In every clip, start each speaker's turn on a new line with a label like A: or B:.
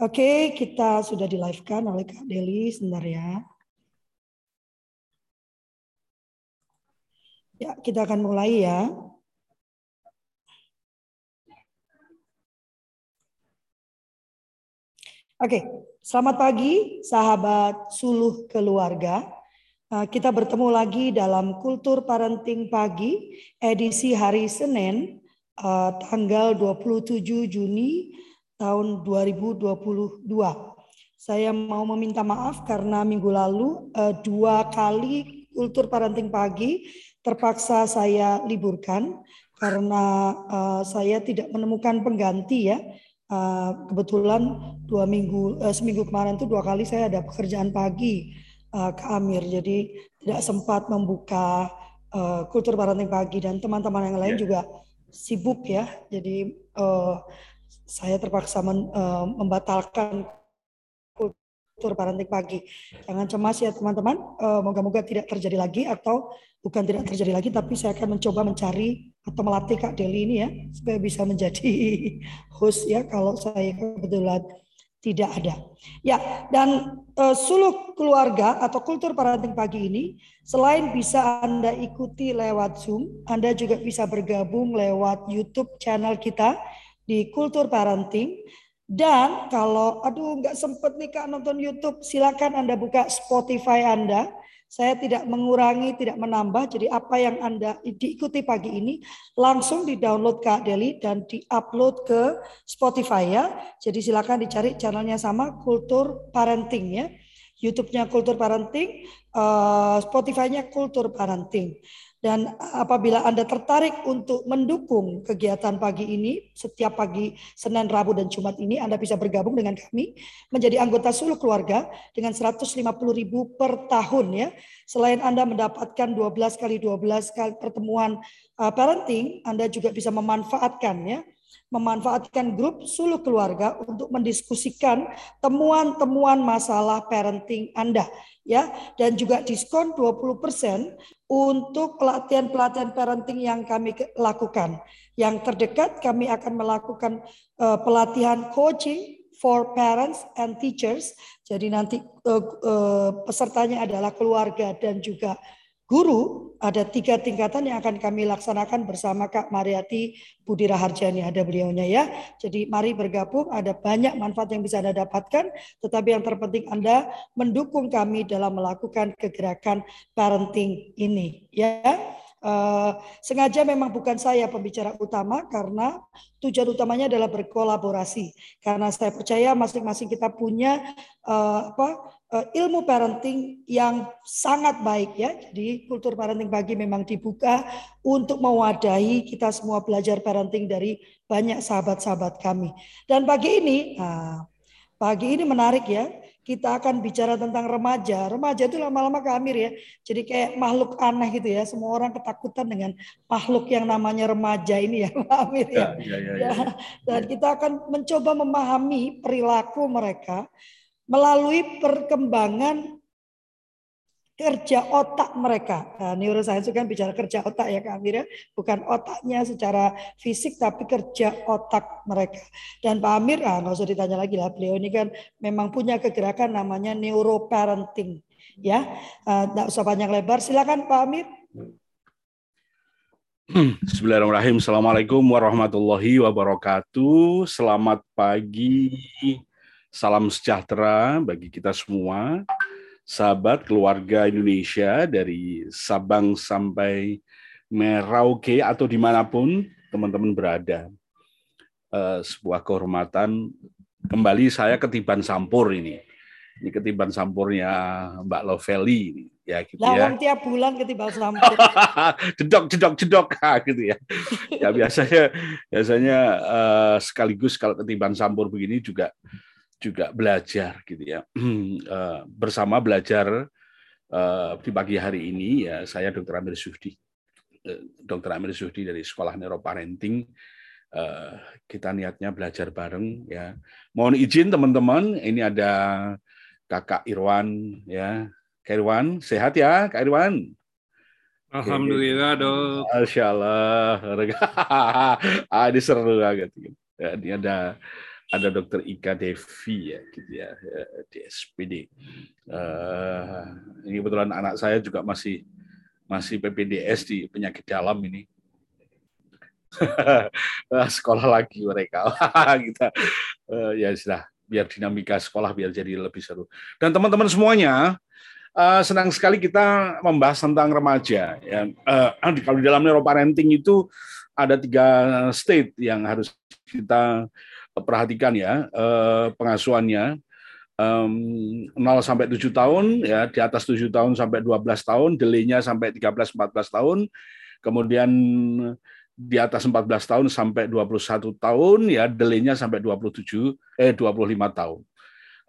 A: Oke, kita sudah di live kan oleh Kak Deli sebentar ya. Ya, kita akan mulai ya. Oke, selamat pagi sahabat suluh keluarga. Eh, kita bertemu lagi dalam Kultur Parenting Pagi edisi hari Senin eh, tanggal 27 Juni tahun 2022. Saya mau meminta maaf karena minggu lalu uh, dua kali kultur parenting pagi terpaksa saya liburkan karena uh, saya tidak menemukan pengganti ya. Uh, kebetulan dua minggu uh, seminggu kemarin itu dua kali saya ada pekerjaan pagi uh, ke Amir, jadi tidak sempat membuka uh, kultur parenting pagi dan teman-teman yang lain yeah. juga sibuk ya. Jadi uh, saya terpaksa men, uh, membatalkan kultur parenting pagi. Jangan cemas ya teman-teman, uh, moga-moga tidak terjadi lagi atau bukan tidak terjadi lagi, tapi saya akan mencoba mencari atau melatih Kak Deli ini ya, supaya bisa menjadi host ya kalau saya kebetulan tidak ada. Ya, dan uh, suluk keluarga atau kultur parenting pagi ini selain bisa Anda ikuti lewat Zoom, Anda juga bisa bergabung lewat YouTube channel kita di kultur parenting. Dan kalau aduh nggak sempet nih kak nonton YouTube, silakan Anda buka Spotify Anda. Saya tidak mengurangi, tidak menambah. Jadi apa yang Anda diikuti pagi ini langsung di-download Kak Deli dan di-upload ke Spotify ya. Jadi silakan dicari channelnya sama Kultur Parenting ya. YouTube-nya Kultur Parenting, uh, Spotify-nya Kultur Parenting. Dan apabila Anda tertarik untuk mendukung kegiatan pagi ini, setiap pagi Senin, Rabu, dan Jumat ini, Anda bisa bergabung dengan kami menjadi anggota suluh keluarga dengan 150 ribu per tahun ya. Selain Anda mendapatkan 12 kali 12 kali pertemuan uh, parenting, Anda juga bisa memanfaatkan ya memanfaatkan grup suluh keluarga untuk mendiskusikan temuan-temuan masalah parenting Anda ya dan juga diskon 20% untuk pelatihan-pelatihan parenting yang kami lakukan. Yang terdekat kami akan melakukan uh, pelatihan coaching for parents and teachers. Jadi nanti uh, uh, pesertanya adalah keluarga dan juga guru ada tiga tingkatan yang akan kami laksanakan bersama Kak Mariati Budi Raharjani ada beliaunya ya. Jadi mari bergabung ada banyak manfaat yang bisa Anda dapatkan tetapi yang terpenting Anda mendukung kami dalam melakukan kegerakan parenting ini ya. Uh, sengaja memang bukan saya pembicara utama karena tujuan utamanya adalah berkolaborasi karena saya percaya masing-masing kita punya uh, apa ilmu parenting yang sangat baik ya jadi kultur parenting pagi memang dibuka untuk mewadahi kita semua belajar parenting dari banyak sahabat-sahabat kami dan pagi ini nah, pagi ini menarik ya kita akan bicara tentang remaja. Remaja itu lama-lama ke Amir ya. Jadi kayak makhluk aneh gitu ya. Semua orang ketakutan dengan makhluk yang namanya remaja ini ya, Amir ya. Ya, ya, ya, ya. ya. Dan kita akan mencoba memahami perilaku mereka melalui perkembangan kerja otak mereka. Nah, neuroscience itu kan bicara kerja otak ya Kak Amir ya, bukan otaknya secara fisik tapi kerja otak mereka. Dan Pak Amir, ah nggak usah ditanya lagi lah, beliau ini kan memang punya kegerakan namanya neuroparenting. Ya, uh, usah panjang lebar. Silakan Pak Amir.
B: Bismillahirrahmanirrahim. Assalamualaikum warahmatullahi wabarakatuh. Selamat pagi. Salam sejahtera bagi kita semua sahabat keluarga Indonesia dari Sabang sampai Merauke atau di mana pun teman-teman berada. Uh, sebuah kehormatan kembali saya ketiban sampur ini. Ini ketiban sampurnya Mbak Loveli ini ya gitu
A: Lawang ya. tiap bulan ketiban sampur.
B: jedok jedok jedok gitu ya. Ya biasanya biasanya uh, sekaligus kalau ketiban sampur begini juga juga belajar gitu ya uh, bersama belajar uh, di pagi hari ini ya saya Dr. Amir Sufdi uh, Dr. Amir Sufdi dari Sekolah Neuroparenting kita niatnya belajar bareng ya mohon izin teman-teman ini ada Kakak Irwan ya Kak Irwan sehat ya Kak Irwan
C: Alhamdulillah dok.
B: Masya Allah. ah, ini seru banget. Ya, ini ada ada Dokter Ika Devi ya, gitu ya, di SPD. Uh, ini kebetulan anak saya juga masih masih PPDS di penyakit dalam ini. sekolah lagi mereka kita uh, ya sudah biar dinamika sekolah biar jadi lebih seru dan teman-teman semuanya senang sekali kita membahas tentang remaja ya uh, kalau di dalam neuroparenting itu ada tiga state yang harus kita perhatikan ya uh, pengasuhannya um, 0 sampai 7 tahun ya di atas 7 tahun sampai 12 tahun delaynya sampai 13 14 tahun kemudian di atas 14 tahun sampai 21 tahun ya delaynya sampai 27 eh 25 tahun.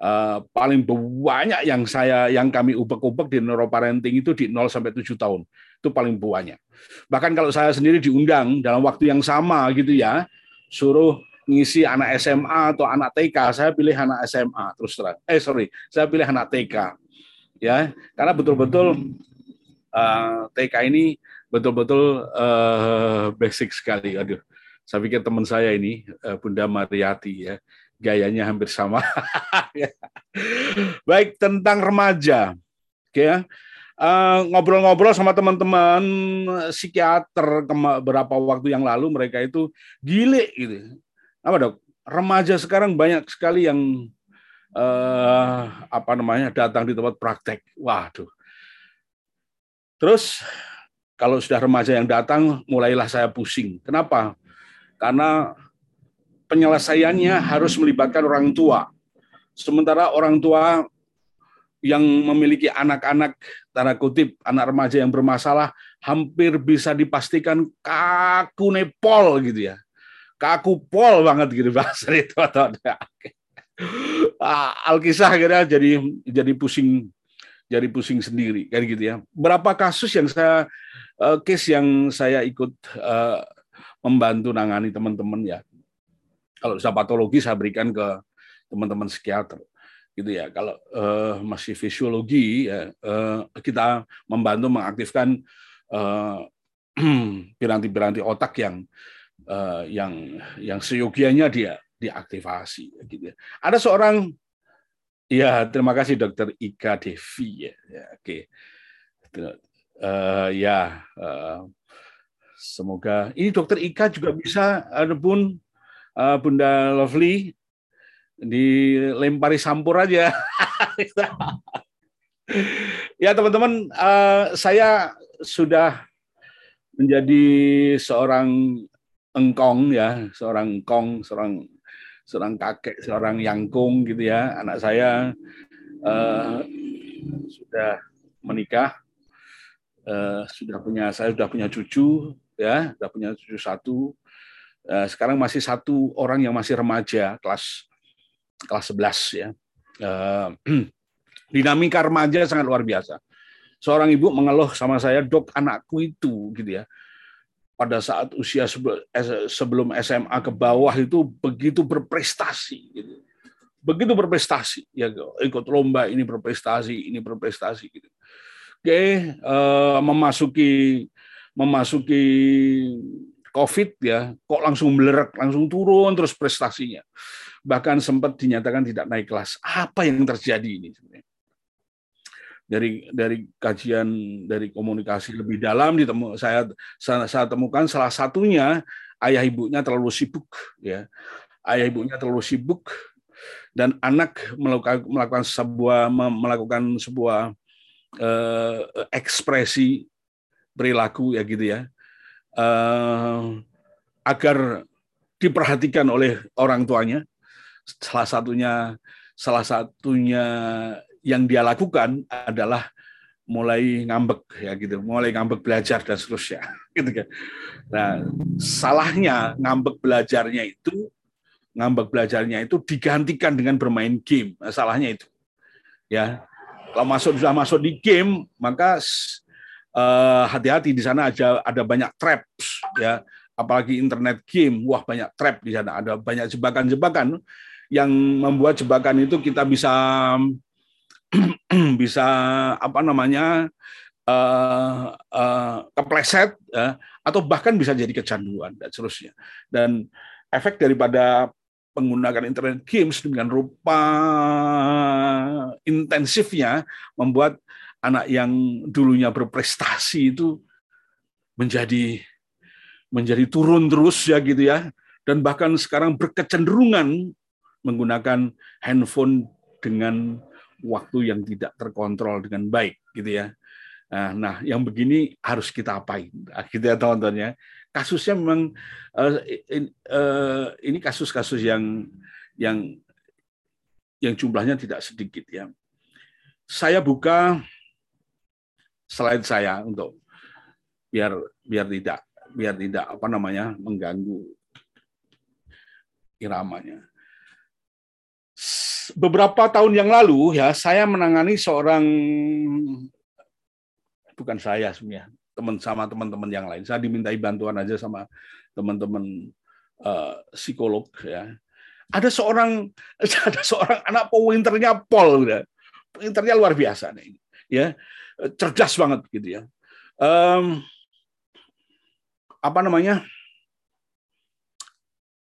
B: Uh, paling banyak yang saya yang kami ubek-ubek di neuroparenting itu di 0 sampai 7 tahun. Itu paling banyak. Bahkan kalau saya sendiri diundang dalam waktu yang sama gitu ya, suruh ngisi anak SMA atau anak TK, saya pilih anak SMA terus terang. Eh sorry, saya pilih anak TK. Ya, karena betul-betul uh, TK ini betul-betul uh, basic sekali. Aduh, saya pikir teman saya ini uh, Bunda Mariati ya, gayanya hampir sama. Baik tentang remaja, oke ya. Uh, ngobrol-ngobrol sama teman-teman psikiater beberapa waktu yang lalu mereka itu gile gitu. Apa dok? Remaja sekarang banyak sekali yang uh, apa namanya datang di tempat praktek. Waduh. Terus kalau sudah remaja yang datang, mulailah saya pusing. Kenapa? Karena penyelesaiannya harus melibatkan orang tua. Sementara orang tua yang memiliki anak-anak, tanda kutip, anak remaja yang bermasalah, hampir bisa dipastikan kaku nepol gitu ya. Kaku pol banget gitu bahasa itu atau Alkisah akhirnya jadi jadi pusing jadi pusing sendiri kan gitu ya. Berapa kasus yang saya uh, case yang saya ikut uh, membantu nangani teman-teman ya. Kalau sudah patologi saya berikan ke teman-teman psikiater gitu ya. Kalau uh, masih fisiologi ya uh, kita membantu mengaktifkan piranti-piranti otak yang uh, yang yang seyogianya dia diaktifasi gitu ya. Ada seorang Ya, terima kasih Dokter Ika Devi. Ya, ya oke. Uh, ya, uh, semoga ini Dokter Ika juga bisa, adapun uh, Bunda Lovely dilempari sampur aja. ya teman-teman, uh, saya sudah menjadi seorang engkong ya, seorang engkong, seorang seorang kakek, seorang yangkung gitu ya. Anak saya uh, sudah menikah, uh, sudah punya saya sudah punya cucu ya, sudah punya cucu satu. Uh, sekarang masih satu orang yang masih remaja kelas kelas 11 ya. Uh, dinamika remaja sangat luar biasa. Seorang ibu mengeluh sama saya, dok anakku itu gitu ya pada saat usia sebelum SMA ke bawah itu begitu berprestasi gitu. begitu berprestasi ya ikut lomba ini berprestasi ini berprestasi gitu. Oke uh, memasuki memasuki COVID ya kok langsung melerek langsung turun terus prestasinya. Bahkan sempat dinyatakan tidak naik kelas. Apa yang terjadi ini sebenarnya dari dari kajian dari komunikasi lebih dalam ditemu saya saya temukan salah satunya ayah ibunya terlalu sibuk ya. Ayah ibunya terlalu sibuk dan anak melakukan melakukan sebuah melakukan sebuah eh, ekspresi perilaku ya gitu ya. Eh, agar diperhatikan oleh orang tuanya. Salah satunya salah satunya yang dia lakukan adalah mulai ngambek ya gitu, mulai ngambek belajar dan seterusnya gitu kan. Nah, salahnya ngambek belajarnya itu ngambek belajarnya itu digantikan dengan bermain game. Nah, salahnya itu. Ya. Kalau masuk sudah masuk di game, maka uh, hati-hati di sana ada ada banyak traps ya. Apalagi internet game, wah banyak trap di sana, ada banyak jebakan-jebakan yang membuat jebakan itu kita bisa bisa apa namanya uh, uh, kepleset ya, atau bahkan bisa jadi kecanduan dan seterusnya. Dan efek daripada menggunakan internet games dengan rupa intensifnya membuat anak yang dulunya berprestasi itu menjadi menjadi turun terus ya gitu ya dan bahkan sekarang berkecenderungan menggunakan handphone dengan waktu yang tidak terkontrol dengan baik gitu ya. Nah, yang begini harus kita apain? Nah, gitu ya teman-teman ya kasusnya memang uh, uh, ini kasus-kasus yang yang yang jumlahnya tidak sedikit ya. Saya buka slide saya untuk biar biar tidak biar tidak apa namanya mengganggu iramanya. Beberapa tahun yang lalu ya saya menangani seorang bukan saya sebenarnya teman sama teman-teman yang lain. Saya dimintai bantuan aja sama teman-teman uh, psikolog ya. Ada seorang ada seorang anak pointernya Pol ya. Pointernya luar biasa nih. Ya. Cerdas banget gitu ya. Um, apa namanya?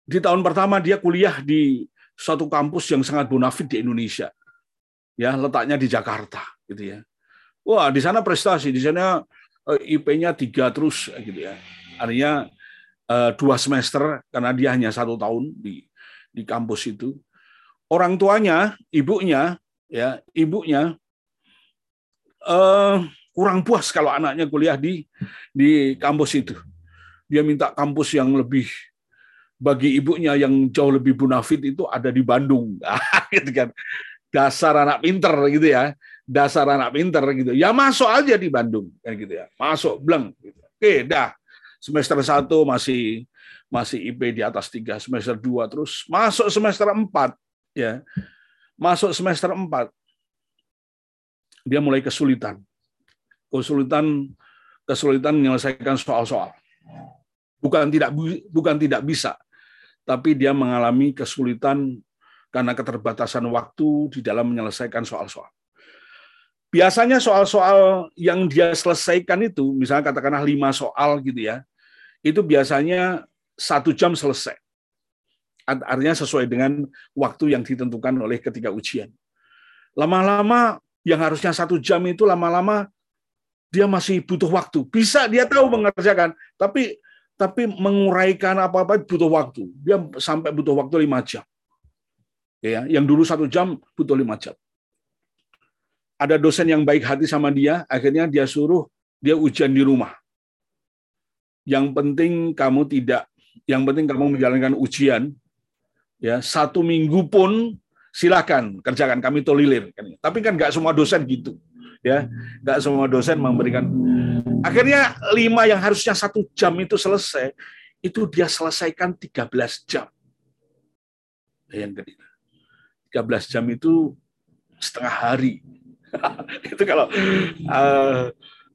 B: Di tahun pertama dia kuliah di suatu kampus yang sangat bonafit di Indonesia. Ya, letaknya di Jakarta gitu ya. Wah, di sana prestasi, di sana Eh, IP-nya tiga terus gitu ya. Artinya eh, dua semester karena dia hanya satu tahun di di kampus itu. Orang tuanya, ibunya, ya ibunya eh, kurang puas kalau anaknya kuliah di di kampus itu. Dia minta kampus yang lebih bagi ibunya yang jauh lebih bonafit itu ada di Bandung, gitu kan. Dasar anak pinter gitu ya dasar anak pinter gitu. Ya masuk aja di Bandung kayak gitu ya. Masuk bleng gitu. Oke, dah. Semester satu masih masih IP di atas tiga, semester dua terus masuk semester empat ya. Masuk semester empat dia mulai kesulitan. Kesulitan kesulitan menyelesaikan soal-soal. Bukan tidak bukan tidak bisa, tapi dia mengalami kesulitan karena keterbatasan waktu di dalam menyelesaikan soal-soal biasanya soal-soal yang dia selesaikan itu, misalnya katakanlah lima soal gitu ya, itu biasanya satu jam selesai. Artinya sesuai dengan waktu yang ditentukan oleh ketika ujian. Lama-lama yang harusnya satu jam itu lama-lama dia masih butuh waktu. Bisa dia tahu mengerjakan, tapi tapi menguraikan apa-apa butuh waktu. Dia sampai butuh waktu lima jam. Ya, yang dulu satu jam butuh lima jam ada dosen yang baik hati sama dia, akhirnya dia suruh dia ujian di rumah. Yang penting kamu tidak, yang penting kamu menjalankan ujian, ya satu minggu pun silakan kerjakan kami tolilir. Tapi kan nggak semua dosen gitu, ya nggak semua dosen memberikan. Akhirnya lima yang harusnya satu jam itu selesai, itu dia selesaikan 13 jam. Yang kedua, 13 jam itu setengah hari itu kalau uh,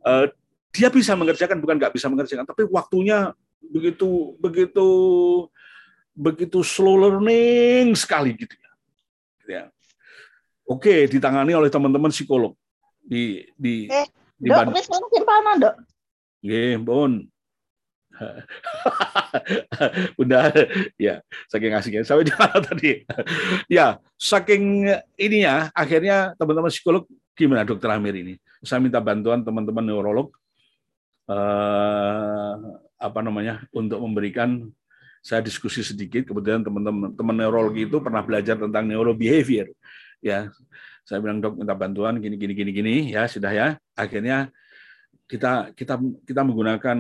B: uh, dia bisa mengerjakan bukan nggak bisa mengerjakan, tapi waktunya begitu begitu begitu slow learning sekali gitu ya. ya. Oke, ditangani oleh teman-teman psikolog di di
D: eh, dok, wis mana, Dok?
B: Nggih, Bon. Bunda, ya, saking asiknya. Sampai di mana tadi? ya, saking ininya, akhirnya teman-teman psikolog gimana dokter Amir ini? Saya minta bantuan teman-teman neurolog eh, apa namanya untuk memberikan saya diskusi sedikit kemudian teman-teman teman neurologi itu pernah belajar tentang neurobehavior ya saya bilang dok minta bantuan gini gini gini gini. Ya sudah ya. Akhirnya kita kita kita menggunakan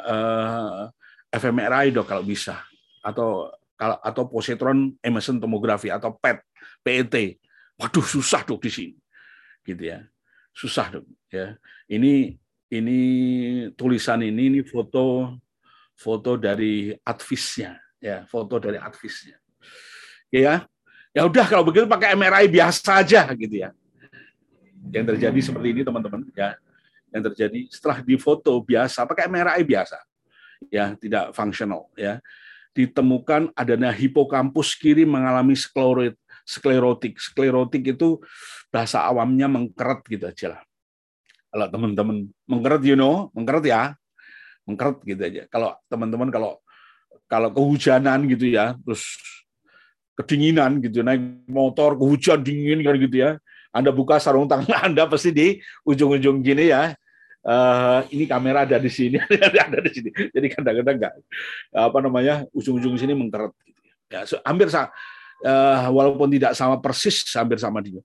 B: uh, fMRI dok kalau bisa. Atau kalau atau positron emission tomografi atau PET PET waduh susah dok di sini. Gitu ya. Susah dong ya. Ini ini tulisan ini ini foto foto dari advisnya ya foto dari advisnya ya ya udah kalau begitu pakai MRI biasa aja gitu ya yang terjadi seperti ini teman-teman ya yang terjadi setelah difoto biasa pakai MRI biasa ya tidak fungsional ya ditemukan adanya hipokampus kiri mengalami skleroid sklerotik. Sklerotik itu bahasa awamnya mengkeret gitu aja lah. Kalau teman-teman mengkeret, you know, mengkeret ya, mengkeret gitu aja. Kalau teman-teman kalau kalau kehujanan gitu ya, terus kedinginan gitu naik motor hujan dingin kan gitu ya. Anda buka sarung tangan Anda pasti di ujung-ujung gini ya. Uh, ini kamera ada di sini ada di sini. Jadi kadang-kadang nggak apa namanya ujung-ujung sini mengkeret gitu ya. So, hampir sama uh, walaupun tidak sama persis hampir sama dia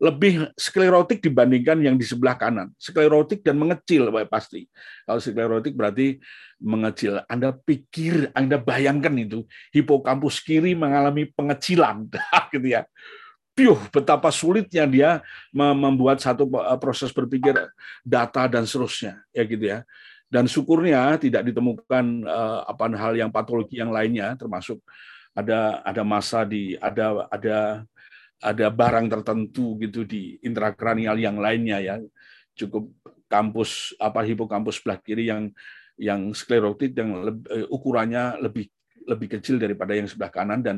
B: lebih sklerotik dibandingkan yang di sebelah kanan. Sklerotik dan mengecil pasti. Kalau sklerotik berarti mengecil. Anda pikir, Anda bayangkan itu hipokampus kiri mengalami pengecilan, gitu ya. Piuh, betapa sulitnya dia membuat satu eh, proses berpikir data dan seterusnya, ya gitu ya. Dan syukurnya tidak ditemukan uh, apa hal yang patologi yang lainnya, termasuk ada ada masa di ada ada ada barang tertentu gitu di intrakranial yang lainnya ya. Cukup kampus apa hipokampus sebelah kiri yang yang sklerotik yang lebih, eh, ukurannya lebih lebih kecil daripada yang sebelah kanan dan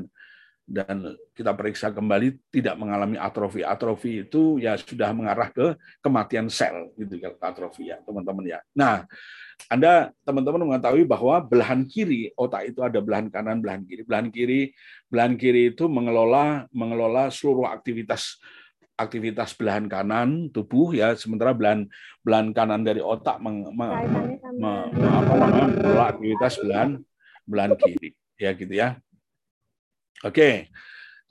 B: dan kita periksa kembali tidak mengalami atrofi. Atrofi itu ya sudah mengarah ke kematian sel gitu kalau atrofi ya, teman-teman ya. Nah, anda teman-teman mengetahui bahwa belahan kiri otak itu ada belahan kanan, belahan kiri. Belahan kiri, belahan kiri itu mengelola mengelola seluruh aktivitas aktivitas belahan kanan tubuh ya, sementara belahan belahan kanan dari otak meng, me, me, me, apa namanya mengelola aktivitas belahan belahan kiri ya gitu ya. Oke.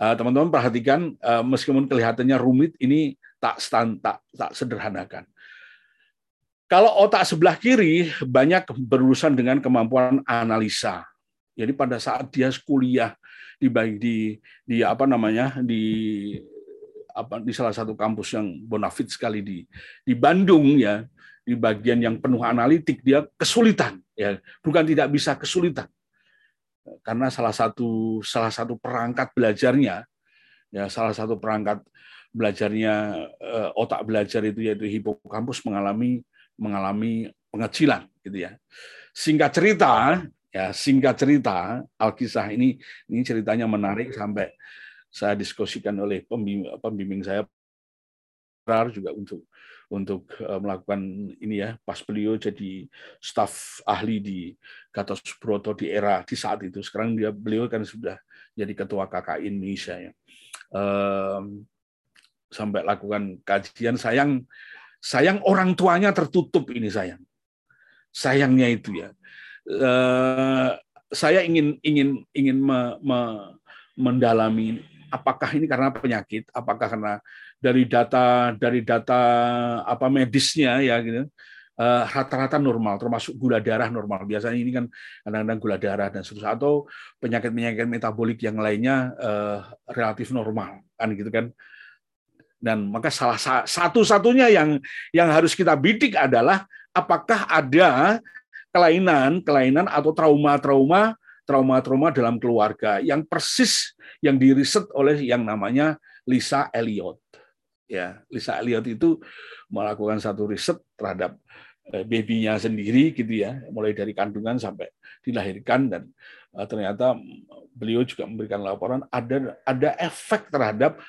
B: Uh, teman-teman perhatikan uh, meskipun kelihatannya rumit ini tak stand tak tak sederhanakan. Kalau otak sebelah kiri banyak berurusan dengan kemampuan analisa. Jadi pada saat dia kuliah di di di apa namanya di apa di salah satu kampus yang bonafit sekali di di Bandung ya di bagian yang penuh analitik dia kesulitan ya bukan tidak bisa kesulitan karena salah satu salah satu perangkat belajarnya ya salah satu perangkat belajarnya eh, otak belajar itu yaitu hipokampus mengalami mengalami pengecilan gitu ya. Singkat cerita, ya singkat cerita Alkisah ini ini ceritanya menarik sampai saya diskusikan oleh pembimbing, pembimbing saya juga untuk untuk eh, melakukan ini ya pas beliau jadi staf ahli di Gatot Subroto di era di saat itu sekarang dia beliau kan sudah jadi ketua KKI Indonesia ya sampai lakukan kajian sayang Sayang orang tuanya tertutup ini sayang. Sayangnya itu ya. Uh, saya ingin ingin ingin me, me, mendalami apakah ini karena penyakit, apakah karena dari data dari data apa medisnya ya gitu. Eh, rata-rata normal, termasuk gula darah normal. Biasanya ini kan kadang-kadang gula darah dan seterusnya atau penyakit-penyakit metabolik yang lainnya uh, relatif normal kan gitu kan dan maka salah satu-satunya yang yang harus kita bidik adalah apakah ada kelainan-kelainan atau trauma-trauma trauma-trauma dalam keluarga yang persis yang diriset oleh yang namanya Lisa Elliot. Ya, Lisa Elliot itu melakukan satu riset terhadap eh, babynya sendiri gitu ya, mulai dari kandungan sampai dilahirkan dan eh, ternyata beliau juga memberikan laporan ada ada efek terhadap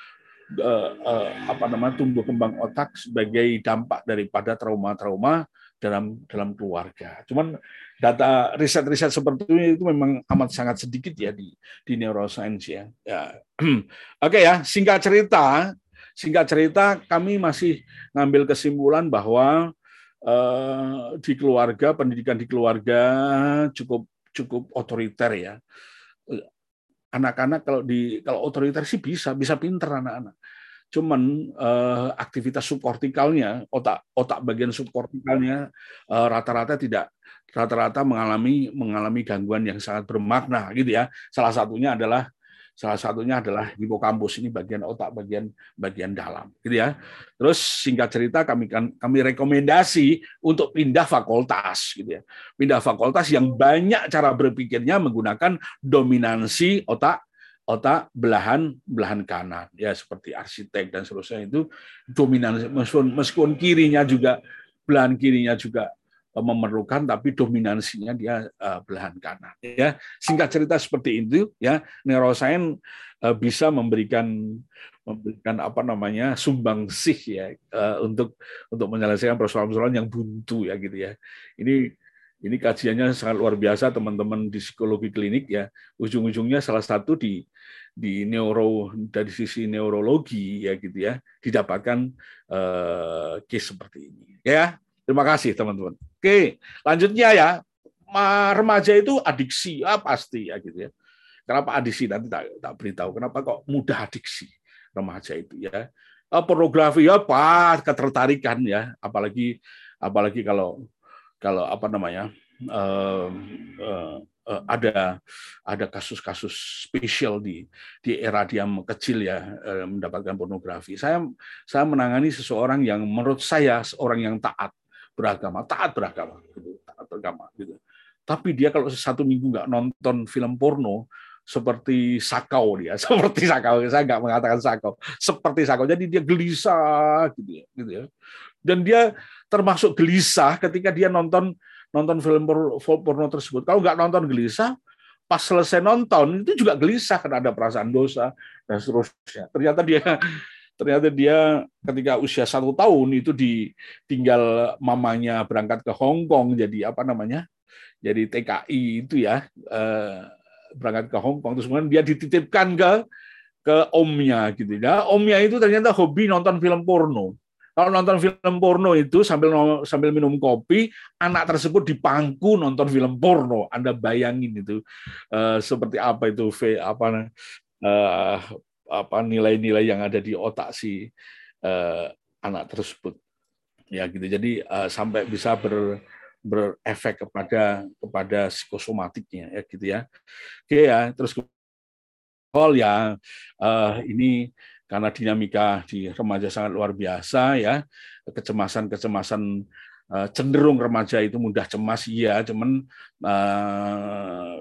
B: uh, uh, apa namanya tumbuh kembang otak sebagai dampak daripada trauma-trauma dalam dalam keluarga. Cuman data riset-riset seperti ini itu memang amat sangat sedikit ya di di neuroscience ya. ya. Oke okay ya, singkat cerita, singkat cerita kami masih ngambil kesimpulan bahwa uh, di keluarga pendidikan di keluarga cukup cukup otoriter ya anak-anak kalau di kalau otoriter sih bisa bisa pinter anak-anak cuman uh, aktivitas subkortikalnya otak otak bagian subkortikalnya uh, rata-rata tidak rata-rata mengalami mengalami gangguan yang sangat bermakna gitu ya salah satunya adalah Salah satunya adalah hipokampus ini bagian otak bagian bagian dalam, gitu ya. Terus singkat cerita kami kan kami rekomendasi untuk pindah fakultas, gitu ya. Pindah fakultas yang banyak cara berpikirnya menggunakan dominansi otak otak belahan belahan kanan ya seperti arsitek dan seterusnya itu dominansi meskipun, meskipun kirinya juga belahan kirinya juga memerlukan tapi dominansinya dia uh, belahan kanan ya. Singkat cerita seperti itu ya. Neuroscience uh, bisa memberikan memberikan apa namanya sumbangsih ya uh, untuk untuk menyelesaikan persoalan-persoalan yang buntu ya gitu ya. Ini ini kajiannya sangat luar biasa teman-teman di psikologi klinik ya. Ujung-ujungnya salah satu di di neuro dari sisi neurologi ya gitu ya didapatkan uh, case seperti ini ya terima kasih teman-teman. Oke lanjutnya ya. Remaja itu adiksi. Ah pasti ya gitu ya. Kenapa adiksi? Nanti tak, tak beritahu. Kenapa kok mudah adiksi remaja itu ya? Uh, pornografi ya pas ketertarikan ya. Apalagi apalagi kalau kalau apa namanya uh, uh, uh, ada ada kasus-kasus spesial di di era dia kecil ya uh, mendapatkan pornografi. Saya saya menangani seseorang yang menurut saya seorang yang taat beragama, taat beragama, gitu, taat beragama gitu. Tapi dia kalau satu minggu nggak nonton film porno, seperti sakau dia, seperti sakau. Saya nggak mengatakan sakau, seperti sakau. Jadi dia gelisah gitu ya, gitu ya. Dan dia termasuk gelisah ketika dia nonton nonton film porno tersebut. Kalau nggak nonton gelisah, pas selesai nonton itu juga gelisah karena ada perasaan dosa dan seterusnya. Ternyata dia ternyata dia ketika usia satu tahun itu ditinggal mamanya berangkat ke Hong Kong jadi apa namanya jadi TKI itu ya eh, berangkat ke Hong Kong terus kemudian dia dititipkan ke ke omnya gitu ya omnya itu ternyata hobi nonton film porno kalau nonton film porno itu sambil sambil minum kopi, anak tersebut di pangku nonton film porno. Anda bayangin itu uh, seperti apa itu apa uh, apa nilai-nilai yang ada di otak si uh, anak tersebut. Ya gitu. Jadi uh, sampai bisa ber berefek kepada kepada psikosomatiknya ya gitu ya. Oke ya, terus hal ya uh, ini karena dinamika di remaja sangat luar biasa ya kecemasan-kecemasan eh, cenderung remaja itu mudah cemas iya cuman eh,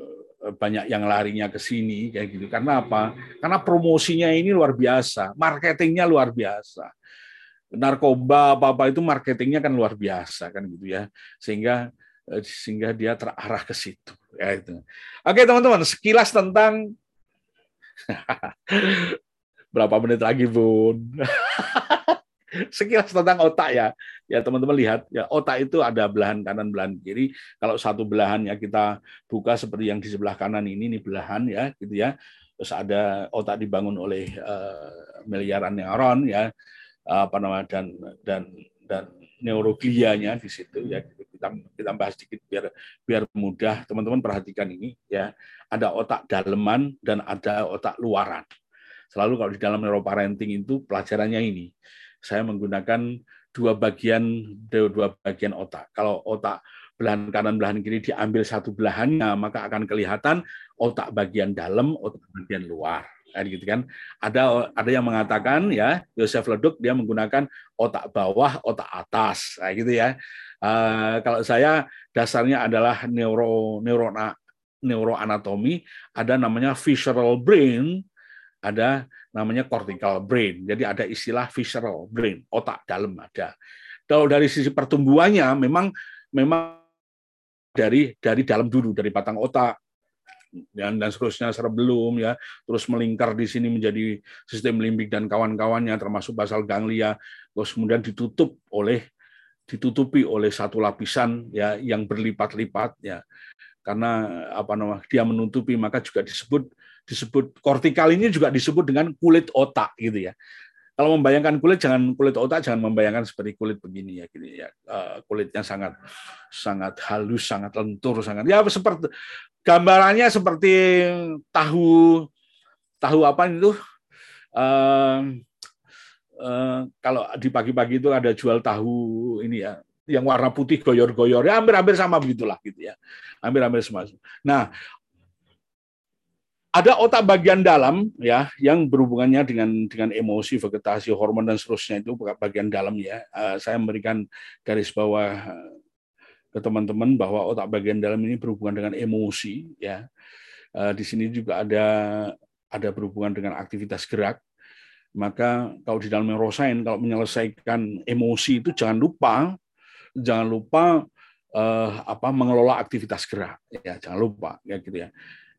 B: banyak yang larinya ke sini kayak gitu. Karena apa? Karena promosinya ini luar biasa marketingnya luar biasa. Narkoba apa apa itu marketingnya kan luar biasa kan gitu ya. Sehingga eh, sehingga dia terarah ke situ ya itu. Oke teman-teman sekilas tentang berapa menit lagi, Bun? Sekilas tentang otak ya. Ya teman-teman lihat, ya otak itu ada belahan kanan, belahan kiri. Kalau satu belahannya kita buka seperti yang di sebelah kanan ini, ini belahan ya, gitu ya. Terus ada otak dibangun oleh uh, miliaran neuron ya, apa nama dan dan dan neuroglianya di situ ya kita kita bahas sedikit biar biar mudah teman-teman perhatikan ini ya ada otak daleman dan ada otak luaran Selalu kalau di dalam neuroparenting itu pelajarannya ini. Saya menggunakan dua bagian dua bagian otak. Kalau otak belahan kanan belahan kiri diambil satu belahannya, maka akan kelihatan otak bagian dalam, otak bagian luar. Kan gitu kan. Ada ada yang mengatakan ya, Joseph Leduk dia menggunakan otak bawah, otak atas. Kayak gitu ya. Uh, kalau saya dasarnya adalah neuro neuro neuroanatomi, ada namanya visceral brain, ada namanya cortical brain. Jadi ada istilah visceral brain, otak dalam ada. Kalau dari sisi pertumbuhannya memang memang dari dari dalam dulu dari batang otak dan dan seterusnya sebelum ya terus melingkar di sini menjadi sistem limbik dan kawan-kawannya termasuk basal ganglia terus kemudian ditutup oleh ditutupi oleh satu lapisan ya yang berlipat-lipat ya karena apa namanya dia menutupi maka juga disebut disebut kortikal ini juga disebut dengan kulit otak gitu ya. Kalau membayangkan kulit jangan kulit otak jangan membayangkan seperti kulit begini ya gitu ya. Uh, kulitnya sangat sangat halus, sangat lentur, sangat ya seperti gambarannya seperti tahu tahu apa itu uh, uh, kalau di pagi-pagi itu ada jual tahu ini ya yang warna putih goyor-goyor ya hampir-hampir sama begitulah gitu ya hampir-hampir sama nah ada otak bagian dalam ya yang berhubungannya dengan dengan emosi, vegetasi, hormon dan seterusnya itu bagian dalam ya. Uh, saya memberikan garis bawah eh, ke teman-teman bahwa otak bagian dalam ini berhubungan dengan emosi ya. Uh, di sini juga ada ada berhubungan dengan aktivitas gerak. Maka kalau di dalam neuroscience kalau menyelesaikan emosi itu jangan lupa jangan lupa uh, apa mengelola aktivitas gerak ya jangan lupa ya gitu ya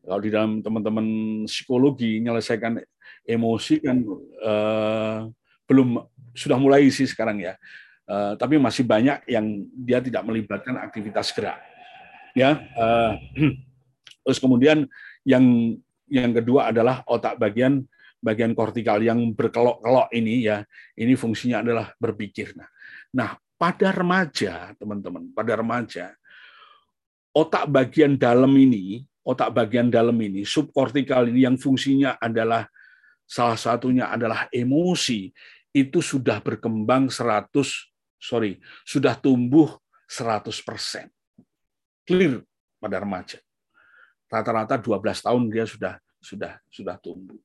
B: kalau di dalam teman-teman psikologi menyelesaikan emosi kan uh, belum sudah mulai sih sekarang ya. Uh, tapi masih banyak yang dia tidak melibatkan aktivitas gerak. Ya, uh, terus kemudian yang yang kedua adalah otak bagian bagian kortikal yang berkelok-kelok ini ya. Ini fungsinya adalah berpikir. Nah, nah pada remaja, teman-teman, pada remaja otak bagian dalam ini, otak bagian dalam ini, subkortikal ini yang fungsinya adalah salah satunya adalah emosi, itu sudah berkembang 100 sorry, sudah tumbuh 100%. Clear pada remaja. Rata-rata 12 tahun dia sudah sudah sudah tumbuh.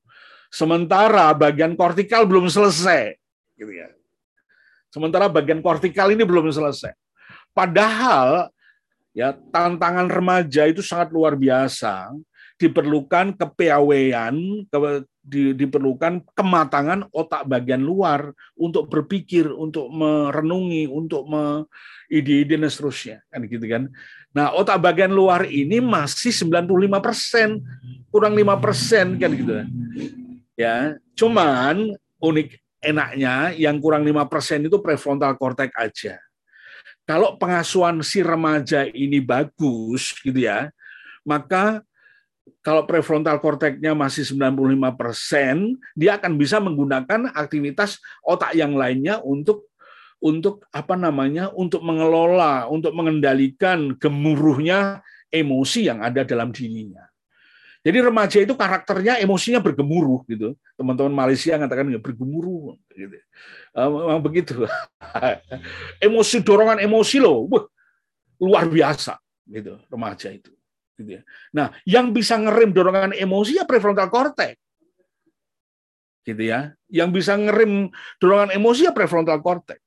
B: Sementara bagian kortikal belum selesai, gitu ya. Sementara bagian kortikal ini belum selesai. Padahal ya tantangan remaja itu sangat luar biasa. Diperlukan kepiawaian ke, di, diperlukan kematangan otak bagian luar untuk berpikir untuk merenungi untuk me, ide-ide dan seterusnya. Kan gitu kan? Nah otak bagian luar ini masih 95 persen kurang 5 persen kan gitu. Ya cuman unik enaknya yang kurang 5 persen itu prefrontal cortex aja kalau pengasuhan si remaja ini bagus gitu ya, maka kalau prefrontal korteknya masih 95%, dia akan bisa menggunakan aktivitas otak yang lainnya untuk untuk apa namanya? untuk mengelola, untuk mengendalikan gemuruhnya emosi yang ada dalam dirinya. Jadi remaja itu karakternya emosinya bergemuruh gitu. Teman-teman Malaysia mengatakan ya bergemuruh gitu. Memang begitu. emosi dorongan emosi loh, wah, luar biasa gitu remaja itu. Gitu ya. Nah, yang bisa ngerem dorongan emosi ya prefrontal cortex. Gitu ya. Yang bisa ngerem dorongan emosi ya prefrontal cortex.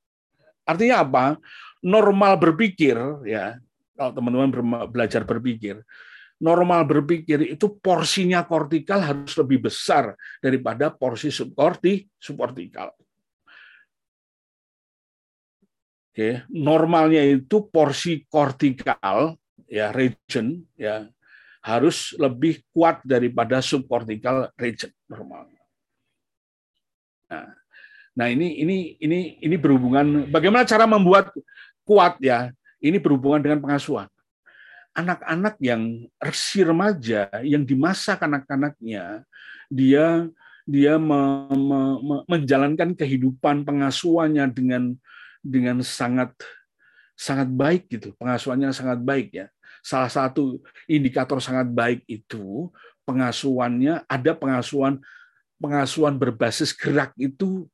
B: Artinya apa? Normal berpikir ya, kalau teman-teman belajar berpikir, normal berpikir itu porsinya kortikal harus lebih besar daripada porsi subkorti subkortikal. Oke, normalnya itu porsi kortikal ya region ya harus lebih kuat daripada subkortikal region normal. Nah, nah ini ini ini ini berhubungan bagaimana cara membuat kuat ya? Ini berhubungan dengan pengasuhan anak-anak yang si remaja yang di masa kanak-kanaknya dia dia me, me, me, menjalankan kehidupan pengasuhannya dengan dengan sangat sangat baik gitu. Pengasuhannya sangat baik ya. Salah satu indikator sangat baik itu pengasuhannya ada pengasuhan pengasuhan berbasis gerak itu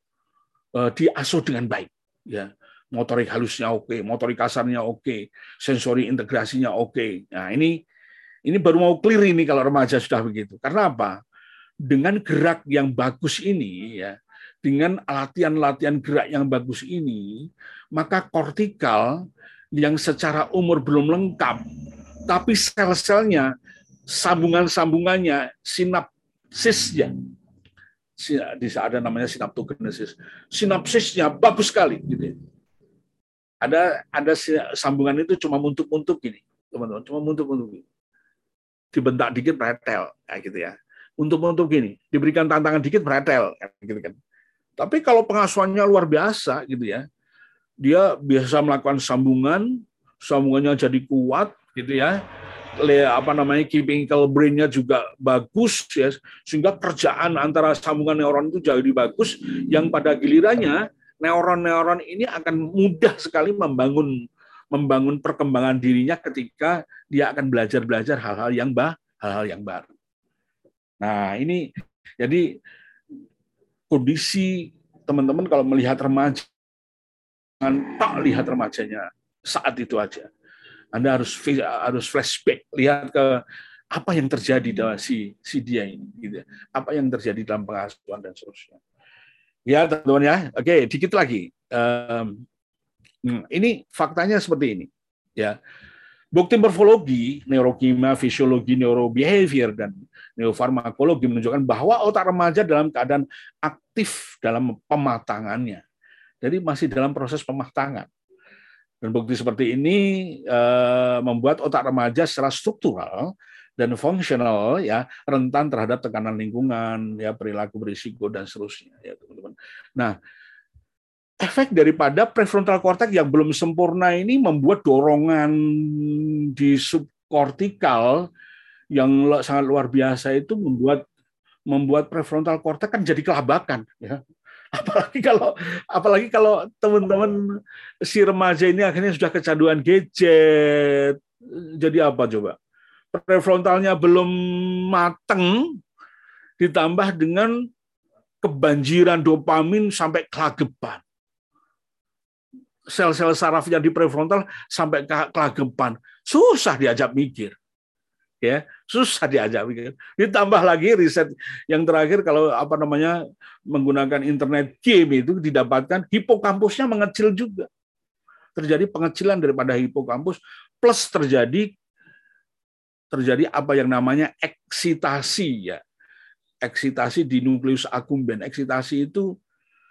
B: uh, diasuh dengan baik ya motorik halusnya oke, motorik kasarnya oke, sensori integrasinya oke. Nah, ini ini baru mau clear ini kalau remaja sudah begitu. Karena apa? Dengan gerak yang bagus ini ya, dengan latihan-latihan gerak yang bagus ini, maka kortikal yang secara umur belum lengkap, tapi sel-selnya, sambungan-sambungannya, sinapsisnya, di ada namanya sinaptogenesis, sinapsisnya bagus sekali gitu ya ada ada sambungan itu cuma untuk-untuk gini, teman-teman, cuma untuk-untuk gini. Dibentak dikit pretel, kayak gitu ya. Untuk-untuk gini, diberikan tantangan dikit pretel, gitu kan. Tapi kalau pengasuhannya luar biasa gitu ya, dia biasa melakukan sambungan, sambungannya jadi kuat gitu ya, apa namanya keeping brain-nya juga bagus ya sehingga kerjaan antara sambungan neuron itu jadi bagus yang pada gilirannya neuron-neuron ini akan mudah sekali membangun membangun perkembangan dirinya ketika dia akan belajar-belajar hal-hal yang bah, hal-hal yang baru. Nah, ini jadi kondisi teman-teman kalau melihat remaja jangan tak lihat remajanya saat itu aja. Anda harus harus flashback, lihat ke apa yang terjadi dalam si si dia ini, gitu. Ya. Apa yang terjadi dalam pengasuhan dan seterusnya. Ya, teman-teman ya. Oke, dikit lagi. Um, ini faktanya seperti ini. Ya. Bukti morfologi, neurokimia, fisiologi, neurobehavior, dan neurofarmakologi menunjukkan bahwa otak remaja dalam keadaan aktif dalam pematangannya. Jadi masih dalam proses pematangan. Dan bukti seperti ini uh, membuat otak remaja secara struktural dan fungsional ya rentan terhadap tekanan lingkungan ya perilaku berisiko dan seterusnya ya teman-teman. Nah, efek daripada prefrontal cortex yang belum sempurna ini membuat dorongan di sub kortikal yang sangat luar biasa itu membuat membuat prefrontal cortex kan jadi kelabakan ya. Apalagi kalau apalagi kalau teman-teman si remaja ini akhirnya sudah kecanduan gadget. Jadi apa coba prefrontalnya belum mateng ditambah dengan kebanjiran dopamin sampai kelagepan sel-sel sarafnya di prefrontal sampai kelagepan susah diajak mikir ya susah diajak pikir. Ditambah lagi riset yang terakhir kalau apa namanya menggunakan internet game itu didapatkan hipokampusnya mengecil juga. Terjadi pengecilan daripada hipokampus plus terjadi terjadi apa yang namanya eksitasi ya. Eksitasi di nukleus accumbens. Eksitasi itu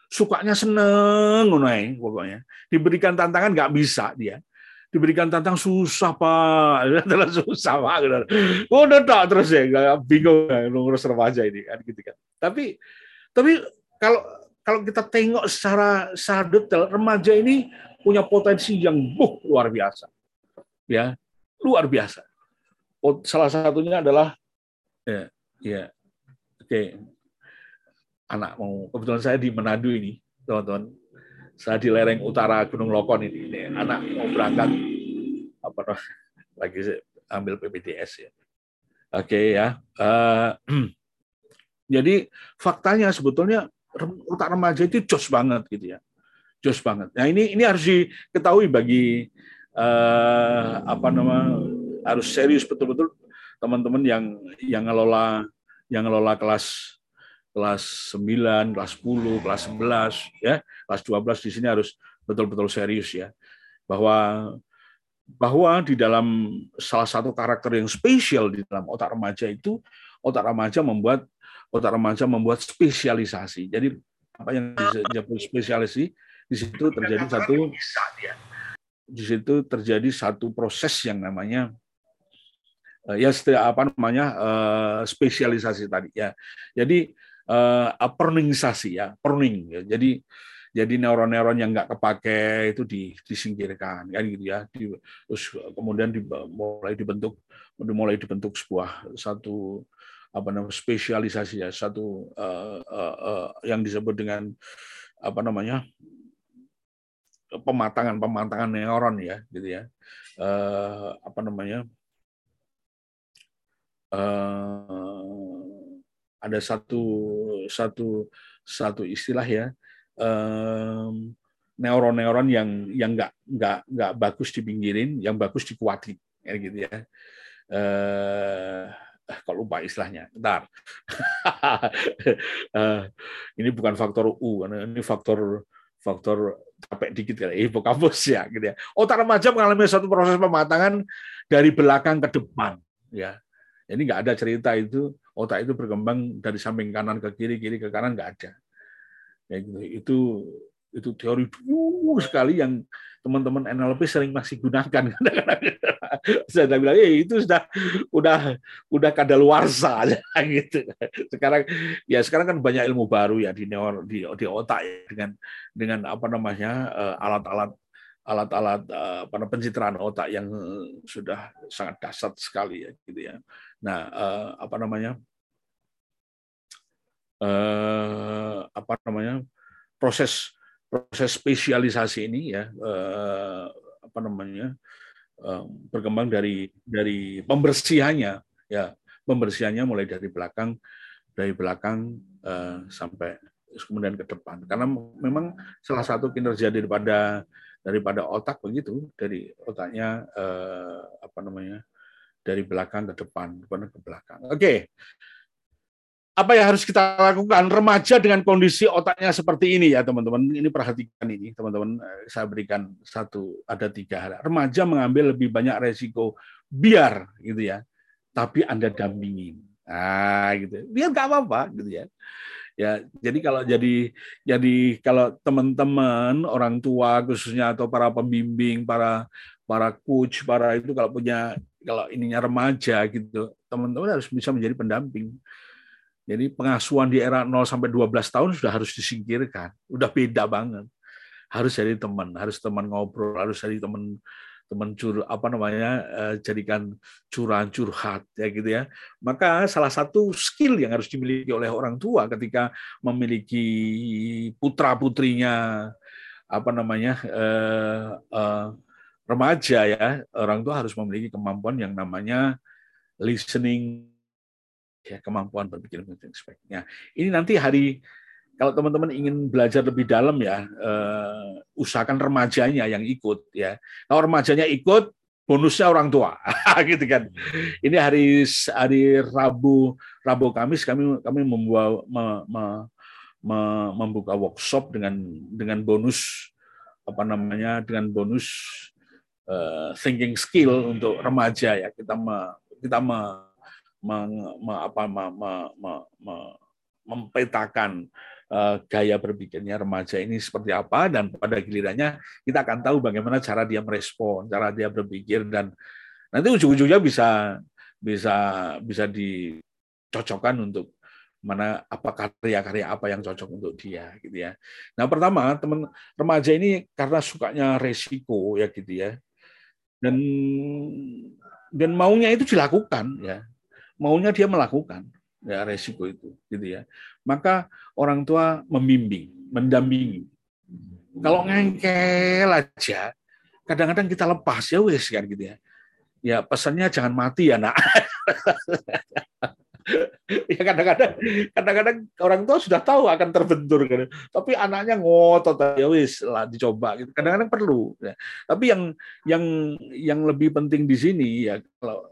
B: sukanya seneng pokoknya. Diberikan tantangan nggak bisa dia. Diberikan tantang susah pak. Adalah susah pak. Udah tak. Terus ya nggak bingung ngurus remaja ini kan gitu kan. Tapi tapi kalau kalau kita tengok secara secara detail remaja ini punya potensi yang buh, luar biasa. Ya luar biasa salah satunya adalah ya ya oke anak mau kebetulan saya di Manado ini teman-teman saya di lereng utara Gunung Lokon ini, ini anak mau berangkat apa lagi ambil PPDS ya. Oke okay, ya. Uh, jadi faktanya sebetulnya otak remaja itu jos banget gitu ya. Jos banget. Nah ini ini harus diketahui bagi uh, apa nama harus serius betul-betul teman-teman yang yang ngelola yang ngelola kelas kelas 9, kelas 10, kelas 11, ya, kelas 12 di sini harus betul-betul serius ya. Bahwa bahwa di dalam salah satu karakter yang spesial di dalam otak remaja itu otak remaja membuat otak remaja membuat spesialisasi. Jadi apa yang disebut spesialisasi di situ terjadi satu di situ terjadi satu proses yang namanya ya apa namanya eh, spesialisasi tadi ya. Jadi uh, perningsasi ya, perning. Ya. Jadi jadi neuron-neuron yang nggak kepake itu disingkirkan kan gitu ya. Di, terus kemudian di, mulai dibentuk mulai dibentuk sebuah satu apa namanya spesialisasi ya, satu uh, uh, uh, yang disebut dengan apa namanya pematangan pematangan neuron ya gitu ya. Uh, apa namanya uh, ada satu satu satu istilah ya um, neuron-neuron yang yang nggak nggak nggak bagus dipinggirin, yang bagus dikuatin, ya gitu ya. Uh, kalau lupa istilahnya, ntar. uh, ini bukan faktor U, ini faktor faktor capek dikit kali, hipokampus ya, gitu ya. Otak remaja mengalami satu proses pematangan dari belakang ke depan, ya. Jadi nggak ada cerita itu otak itu berkembang dari samping kanan ke kiri, kiri ke kanan nggak ada. Ya, gitu. Itu itu teori dulu sekali yang teman-teman NLP sering masih gunakan. Saya bilang, eh, itu sudah udah udah kadaluarsa gitu. Sekarang ya sekarang kan banyak ilmu baru ya di neo, di, di otak ya, dengan dengan apa namanya eh, alat-alat alat-alat eh, pencitraan otak yang sudah sangat dasar sekali ya gitu ya. Nah, eh, apa namanya? Eh, apa namanya? proses proses spesialisasi ini ya eh, apa namanya? berkembang dari dari pembersihannya ya pembersihannya mulai dari belakang dari belakang sampai kemudian ke depan karena memang salah satu kinerja daripada daripada otak begitu dari otaknya apa namanya dari belakang ke depan, depan ke belakang. Oke. Apa yang harus kita lakukan? Remaja dengan kondisi otaknya seperti ini ya teman-teman. Ini perhatikan ini teman-teman. Eh, saya berikan satu, ada tiga hal. Remaja mengambil lebih banyak resiko biar gitu ya. Tapi Anda dampingin. Nah, gitu. Biar nggak apa-apa gitu ya. Ya, jadi kalau jadi jadi kalau teman-teman orang tua khususnya atau para pembimbing, para para coach, para itu kalau punya kalau ininya remaja gitu, teman-teman harus bisa menjadi pendamping. Jadi pengasuhan di era 0 sampai 12 tahun sudah harus disingkirkan. Udah beda banget. Harus jadi teman, harus teman ngobrol, harus jadi teman teman cur apa namanya uh, jadikan curahan curhat ya gitu ya maka salah satu skill yang harus dimiliki oleh orang tua ketika memiliki putra putrinya apa namanya uh, uh, remaja ya orang tua harus memiliki kemampuan yang namanya listening ya kemampuan berpikir sebagainya ini nanti hari kalau teman-teman ingin belajar lebih dalam ya, uh, usahakan remajanya yang ikut ya. Kalau remajanya ikut, bonusnya orang tua, gitu kan. Ini hari hari Rabu, Rabu Kamis kami kami membuat me, me, me, membuka workshop dengan dengan bonus apa namanya dengan bonus uh, thinking skill untuk remaja ya. Kita me, kita me, me, me, apa, me, me, me, me, mempetakan Eh, gaya berpikirnya remaja ini seperti apa dan pada gilirannya kita akan tahu bagaimana cara dia merespon, cara dia berpikir dan nanti ujung-ujungnya bisa bisa bisa dicocokkan untuk mana apa karya-karya apa yang cocok untuk dia gitu ya. Nah, pertama teman remaja ini karena sukanya resiko ya gitu ya. Dan dan maunya itu dilakukan ya. Maunya dia melakukan ya resiko itu gitu ya. Maka orang tua membimbing mendampingi. Kalau ngengkel aja kadang-kadang kita lepas ya wes kan gitu ya. Ya pesannya jangan mati ya nak ya kadang-kadang kadang-kadang orang tua sudah tahu akan terbentur kan tapi anaknya ngotot ya wis lah dicoba gitu kadang-kadang perlu ya. tapi yang yang yang lebih penting di sini ya kalau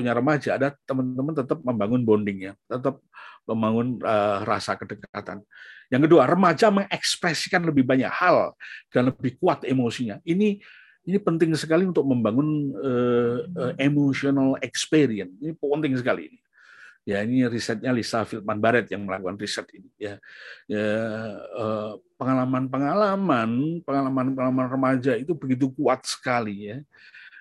B: punya remaja ada teman-teman tetap membangun bonding ya, tetap membangun uh, rasa kedekatan. Yang kedua, remaja mengekspresikan lebih banyak hal dan lebih kuat emosinya. Ini ini penting sekali untuk membangun uh, emotional experience. Ini penting sekali ini. Ya, ini risetnya Lisa Filtman Barrett yang melakukan riset ini. Ya, ya pengalaman-pengalaman, pengalaman-pengalaman remaja itu begitu kuat sekali ya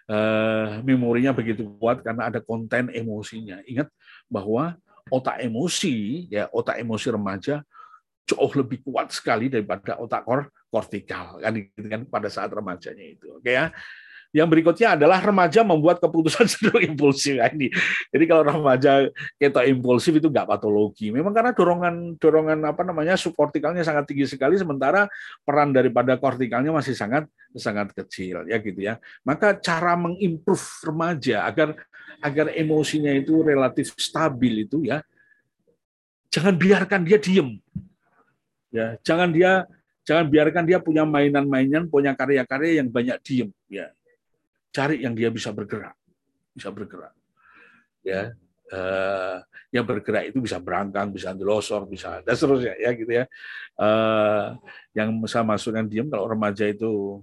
B: uh, memorinya begitu kuat karena ada konten emosinya. Ingat bahwa otak emosi, ya otak emosi remaja jauh lebih kuat sekali daripada otak kortikal kan gitu kan pada saat remajanya itu. Oke ya. Yang berikutnya adalah remaja membuat keputusan cenderung impulsif nah, ini. Jadi kalau remaja kita impulsif itu nggak patologi. Memang karena dorongan dorongan apa namanya subkortikalnya sangat tinggi sekali, sementara peran daripada kortikalnya masih sangat sangat kecil ya gitu ya. Maka cara mengimprove remaja agar agar emosinya itu relatif stabil itu ya, jangan biarkan dia diem. Ya, jangan dia jangan biarkan dia punya mainan-mainan, punya karya-karya yang banyak diem ya cari yang dia bisa bergerak, bisa bergerak. Ya, uh, yang bergerak itu bisa berangkang, bisa delosor, bisa dan seterusnya ya gitu ya. Uh, yang saya masukkan diem kalau remaja itu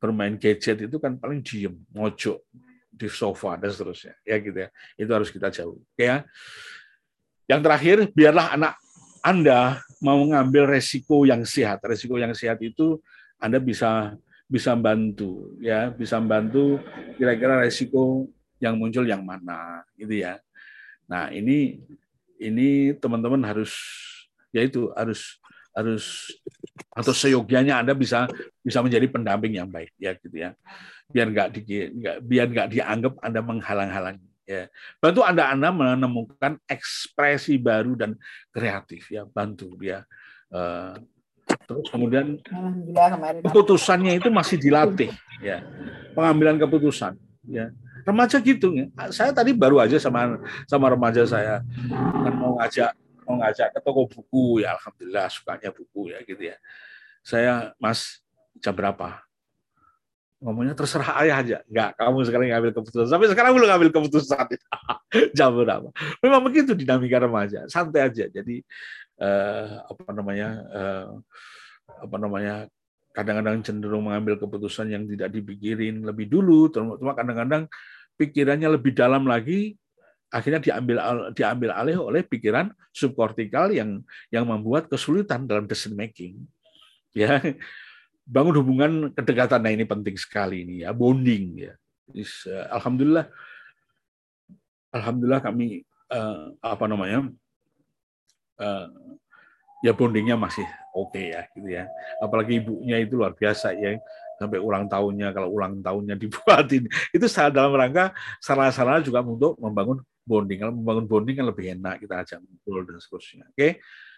B: bermain gadget itu kan paling diem, mojok di sofa dan seterusnya ya gitu ya. Itu harus kita jauh. Ya. Yang terakhir, biarlah anak Anda mau mengambil resiko yang sehat. Resiko yang sehat itu Anda bisa bisa membantu ya bisa membantu kira-kira resiko yang muncul yang mana gitu ya. Nah ini ini teman-teman harus yaitu harus harus atau seyogianya anda bisa bisa menjadi pendamping yang baik ya gitu ya. Biar nggak di biar nggak dianggap anda menghalang-halangi ya. Bantu anda anda menemukan ekspresi baru dan kreatif ya bantu dia uh, Terus kemudian keputusannya itu masih dilatih, ya pengambilan keputusan, ya remaja gitu ya. Saya tadi baru aja sama sama remaja saya kan mau ngajak mau ngajak ke toko buku ya alhamdulillah sukanya buku ya gitu ya. Saya Mas jam berapa? ngomongnya terserah ayah aja. Enggak, kamu sekarang ngambil keputusan. Sampai sekarang belum ngambil keputusan. Jam berapa? Memang begitu dinamika remaja. Santai aja. Jadi eh, apa namanya eh, apa namanya kadang-kadang cenderung mengambil keputusan yang tidak dipikirin lebih dulu, cuma kadang-kadang pikirannya lebih dalam lagi, akhirnya diambil diambil alih oleh pikiran subkortikal yang yang membuat kesulitan dalam decision making. Ya, bangun hubungan kedekatan nah ini penting sekali ini ya bonding ya. Eh, alhamdulillah, alhamdulillah kami uh, apa namanya uh, ya bondingnya masih oke okay ya gitu ya. Apalagi ibunya itu luar biasa ya sampai ulang tahunnya kalau ulang tahunnya dibuatin itu dalam rangka salah-salah juga untuk membangun bonding. Kalau membangun bonding kan lebih enak kita ajak ngobrol dan seterusnya. Oke. Okay?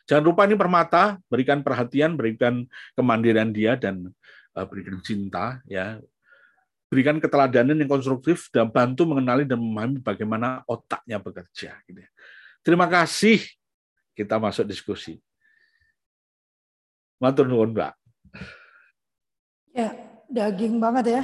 B: Jangan lupa ini permata, berikan perhatian, berikan kemandirian dia dan uh, berikan cinta ya. Berikan keteladanan yang konstruktif dan bantu mengenali dan memahami bagaimana otaknya bekerja gitu ya. Terima kasih. Kita masuk diskusi. Matur nuwun, Mbak.
A: Ya, daging banget ya.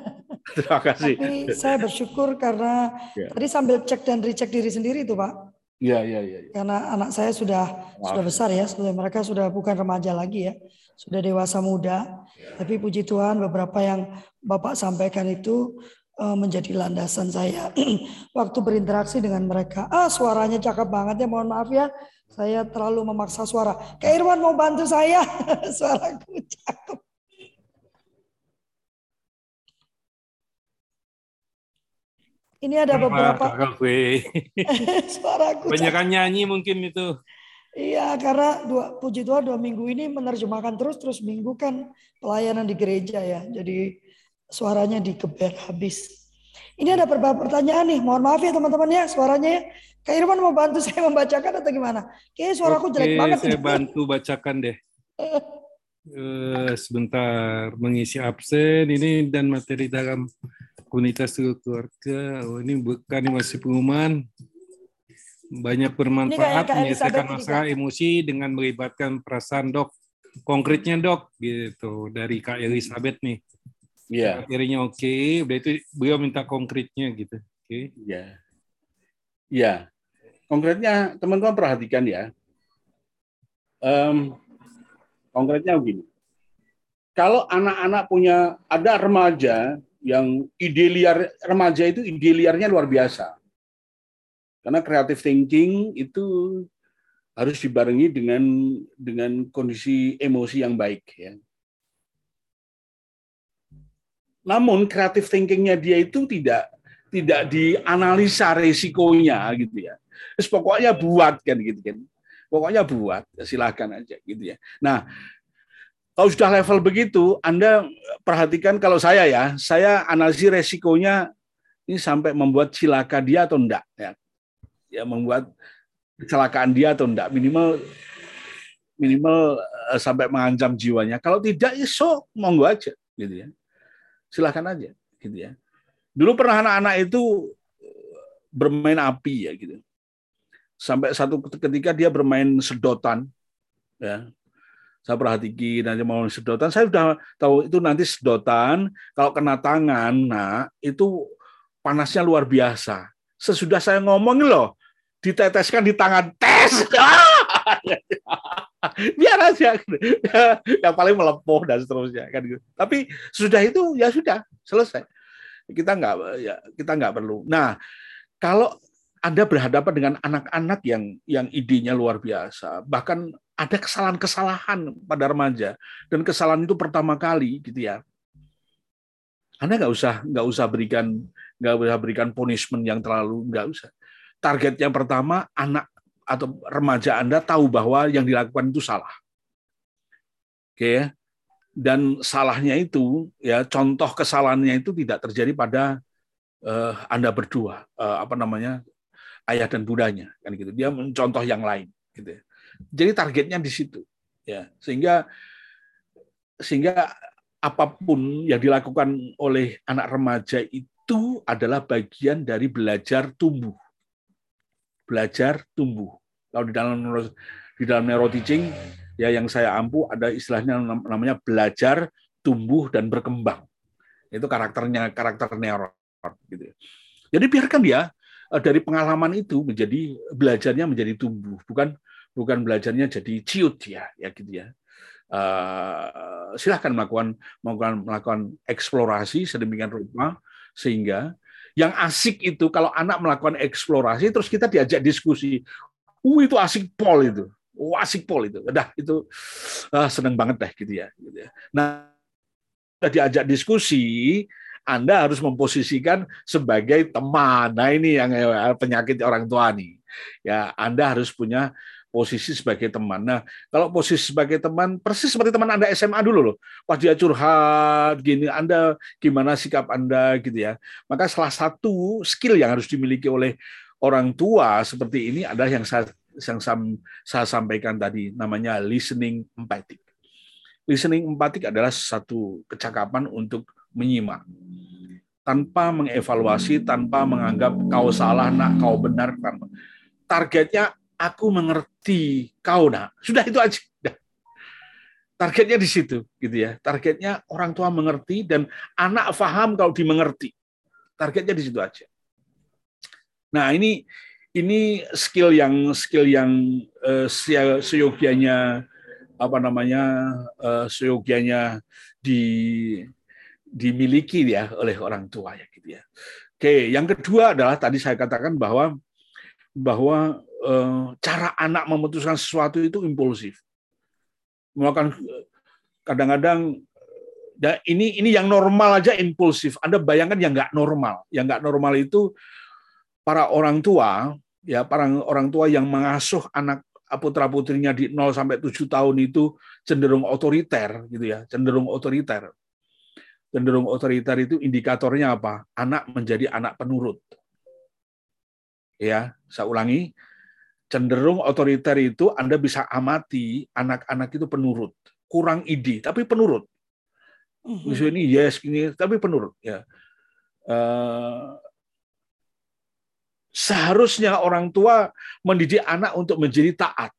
B: Terima kasih.
A: Tapi saya bersyukur karena ya. tadi sambil cek dan recheck diri sendiri itu, Pak.
B: Iya, iya, iya.
A: Ya. Karena anak saya sudah Maaf. sudah besar ya, sudah mereka sudah bukan remaja lagi ya, sudah dewasa muda. Ya. Tapi puji Tuhan beberapa yang Bapak sampaikan itu uh, menjadi landasan saya waktu berinteraksi dengan mereka. Ah, suaranya cakep banget ya, mohon maaf ya. Saya terlalu memaksa suara. Kak Irwan mau bantu saya. Suaraku cakep. Ini ada beberapa
C: suaraku. Banyak nyanyi mungkin itu.
A: Iya, karena dua puji Tuhan dua minggu ini menerjemahkan terus terus minggu kan pelayanan di gereja ya. Jadi suaranya dikeber habis. Ini ada beberapa pertanyaan nih. Mohon maaf ya teman-teman ya suaranya ya. Kak Irman mau bantu saya membacakan atau gimana? Kayaknya suaraku Oke, jelek banget.
C: Saya bantu bacakan deh. uh, sebentar mengisi absen ini dan materi dalam komunitas keluarga. Oh, ini bukan ini masih pengumuman. Banyak bermanfaat menyelesaikan masalah emosi dengan melibatkan perasaan dok. Konkretnya dok gitu dari Kak Elizabeth nih. Iya. Yeah. Materinya oke, okay. udah itu beliau minta konkretnya gitu. Oke. Okay.
B: Iya. Yeah. Ya, konkretnya teman-teman perhatikan ya. Um, konkretnya begini. Kalau anak-anak punya ada remaja yang ide liar remaja itu ide liarnya luar biasa. Karena creative thinking itu harus dibarengi dengan dengan kondisi emosi yang baik ya. Namun creative thinkingnya dia itu tidak tidak dianalisa resikonya gitu ya. Terus pokoknya buat kan gitu kan. Pokoknya buat, ya silahkan aja gitu ya. Nah, kalau sudah level begitu, Anda perhatikan kalau saya ya, saya analisis resikonya ini sampai membuat cilaka dia atau enggak ya. Ya membuat kecelakaan dia atau enggak minimal minimal eh, sampai mengancam jiwanya. Kalau tidak ya so monggo aja gitu ya. Silahkan aja gitu ya. Dulu pernah anak-anak itu bermain api ya gitu. Sampai satu ketika dia bermain sedotan, ya. Saya perhatikan nanti mau sedotan, saya sudah tahu itu nanti sedotan kalau kena tangan, nah itu panasnya luar biasa. Sesudah saya ngomong loh, diteteskan di tangan tes, biar aja, yang paling melepuh dan seterusnya kan gitu. Tapi sudah itu ya sudah selesai kita nggak ya kita nggak perlu. Nah, kalau anda berhadapan dengan anak-anak yang yang idenya luar biasa, bahkan ada kesalahan-kesalahan pada remaja dan kesalahan itu pertama kali gitu ya. Anda nggak usah nggak usah berikan nggak usah berikan punishment yang terlalu nggak usah. Target yang pertama anak atau remaja Anda tahu bahwa yang dilakukan itu salah. Oke ya dan salahnya itu ya contoh kesalahannya itu tidak terjadi pada uh, anda berdua uh, apa namanya ayah dan budanya kan gitu. Dia mencontoh yang lain gitu ya. jadi targetnya di situ ya. Sehingga sehingga apa pun yang dilakukan oleh anak remaja itu adalah bagian dari belajar tumbuh. Belajar tumbuh. Kalau di dalam di dalam neuroteaching ya yang saya ampu ada istilahnya namanya belajar, tumbuh dan berkembang. Itu karakternya karakter neuron gitu. Ya. Jadi biarkan dia eh, dari pengalaman itu menjadi belajarnya menjadi tumbuh, bukan bukan belajarnya jadi ciut ya, ya gitu ya. Uh, silahkan melakukan melakukan melakukan eksplorasi sedemikian rupa sehingga yang asik itu kalau anak melakukan eksplorasi terus kita diajak diskusi, uh itu asik pol itu, wasik pol itu. Udah itu uh, seneng banget deh gitu ya. Gitu ya. Nah, sudah diajak diskusi, Anda harus memposisikan sebagai teman. Nah ini yang eh, penyakit orang tua nih. Ya, Anda harus punya posisi sebagai teman. Nah, kalau posisi sebagai teman, persis seperti teman Anda SMA dulu loh. Pas dia curhat, gini, Anda gimana sikap Anda gitu ya. Maka salah satu skill yang harus dimiliki oleh orang tua seperti ini adalah yang saya, yang saya sampaikan tadi, namanya listening empathic. Listening empathic adalah satu kecakapan untuk menyimak tanpa mengevaluasi, tanpa menganggap kau salah, nak kau benar. Targetnya aku mengerti kau nak. Sudah itu aja. Targetnya di situ, gitu ya. Targetnya orang tua mengerti dan anak faham kalau dimengerti. Targetnya di situ aja. Nah ini ini skill yang skill yang uh, seyogianya apa namanya uh, seyogianya di dimiliki ya oleh orang tua ya gitu ya. Oke, yang kedua adalah tadi saya katakan bahwa bahwa Eh, cara anak memutuskan sesuatu itu impulsif. Melakukan kadang-kadang ya ini ini yang normal aja impulsif. Anda bayangkan yang nggak normal. Yang nggak normal itu para orang tua ya para orang tua yang mengasuh anak putra putrinya di 0 sampai 7 tahun itu cenderung otoriter gitu ya, cenderung otoriter. Cenderung otoriter itu indikatornya apa? Anak menjadi anak penurut. Ya, saya ulangi, cenderung otoriter itu Anda bisa amati anak-anak itu penurut, kurang ide tapi penurut. Mhm. Misalnya ini yes ini tapi penurut ya. Uh, seharusnya orang tua mendidik anak untuk menjadi taat,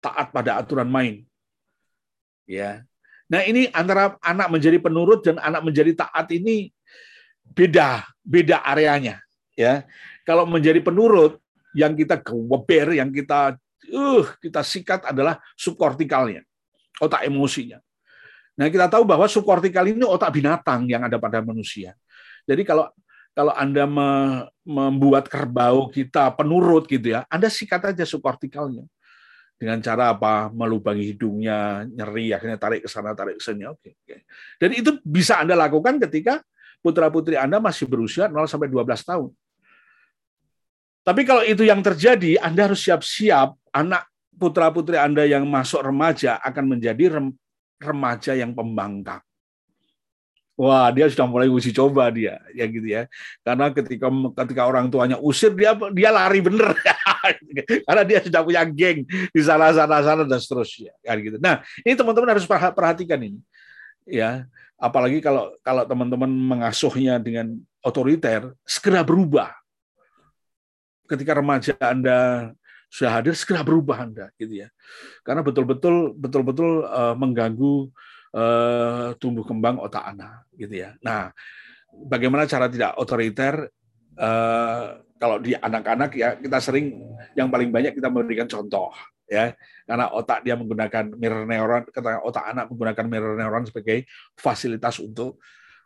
B: taat pada aturan main. Ya. Nah ini antara anak menjadi penurut dan anak menjadi taat ini beda, beda areanya. Ya, kalau menjadi penurut yang kita gewer, yang kita uh, kita sikat adalah subkortikalnya, otak emosinya. Nah, kita tahu bahwa subkortikal ini otak binatang yang ada pada manusia. Jadi kalau kalau Anda me, membuat kerbau kita penurut gitu ya, Anda sikat aja subkortikalnya. Dengan cara apa? Melubangi hidungnya, nyeri, akhirnya tarik ke sana, tarik ke sini. Oke, oke. Dan itu bisa Anda lakukan ketika putra-putri Anda masih berusia 0 sampai 12 tahun. Tapi kalau itu yang terjadi, Anda harus siap-siap anak putra-putri Anda yang masuk remaja akan menjadi remaja yang pembangkang. Wah, dia sudah mulai uji coba dia, ya gitu ya. Karena ketika ketika orang tuanya usir dia dia lari bener. Karena dia sudah punya geng di sana sana sana dan seterusnya, kan gitu. Nah, ini teman-teman harus perhatikan ini. Ya, apalagi kalau kalau teman-teman mengasuhnya dengan otoriter, segera berubah ketika remaja Anda sudah hadir segera berubah Anda gitu ya. Karena betul-betul betul-betul uh, mengganggu uh, tumbuh kembang otak anak gitu ya. Nah, bagaimana cara tidak otoriter? Uh, kalau di anak-anak ya kita sering yang paling banyak kita memberikan contoh ya. Karena otak dia menggunakan mirror neuron ketika otak anak menggunakan mirror neuron sebagai fasilitas untuk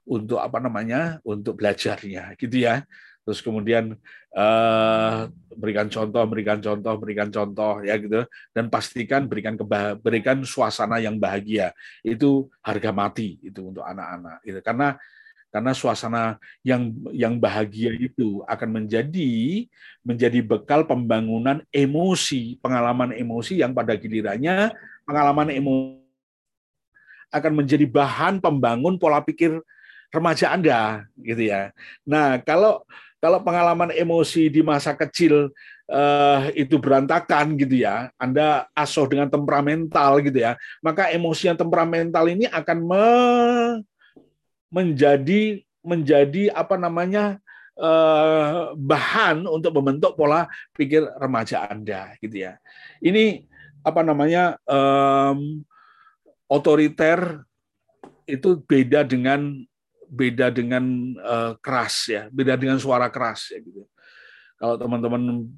B: untuk apa namanya untuk belajarnya gitu ya terus kemudian uh, berikan contoh, berikan contoh, berikan contoh ya gitu. Dan pastikan berikan keba berikan suasana yang bahagia. Itu harga mati itu untuk anak-anak gitu. Karena karena suasana yang yang bahagia itu akan menjadi menjadi bekal pembangunan emosi pengalaman emosi yang pada gilirannya pengalaman emosi akan menjadi bahan pembangun pola pikir remaja Anda gitu ya. Nah, kalau kalau pengalaman emosi di masa kecil uh, itu berantakan gitu ya, Anda asuh dengan temperamental gitu ya, maka emosi yang temperamental ini akan me menjadi menjadi apa namanya uh, bahan untuk membentuk pola pikir remaja Anda gitu ya. Ini apa namanya um, otoriter itu beda dengan beda dengan uh, keras ya, beda dengan suara keras ya gitu. Kalau teman-teman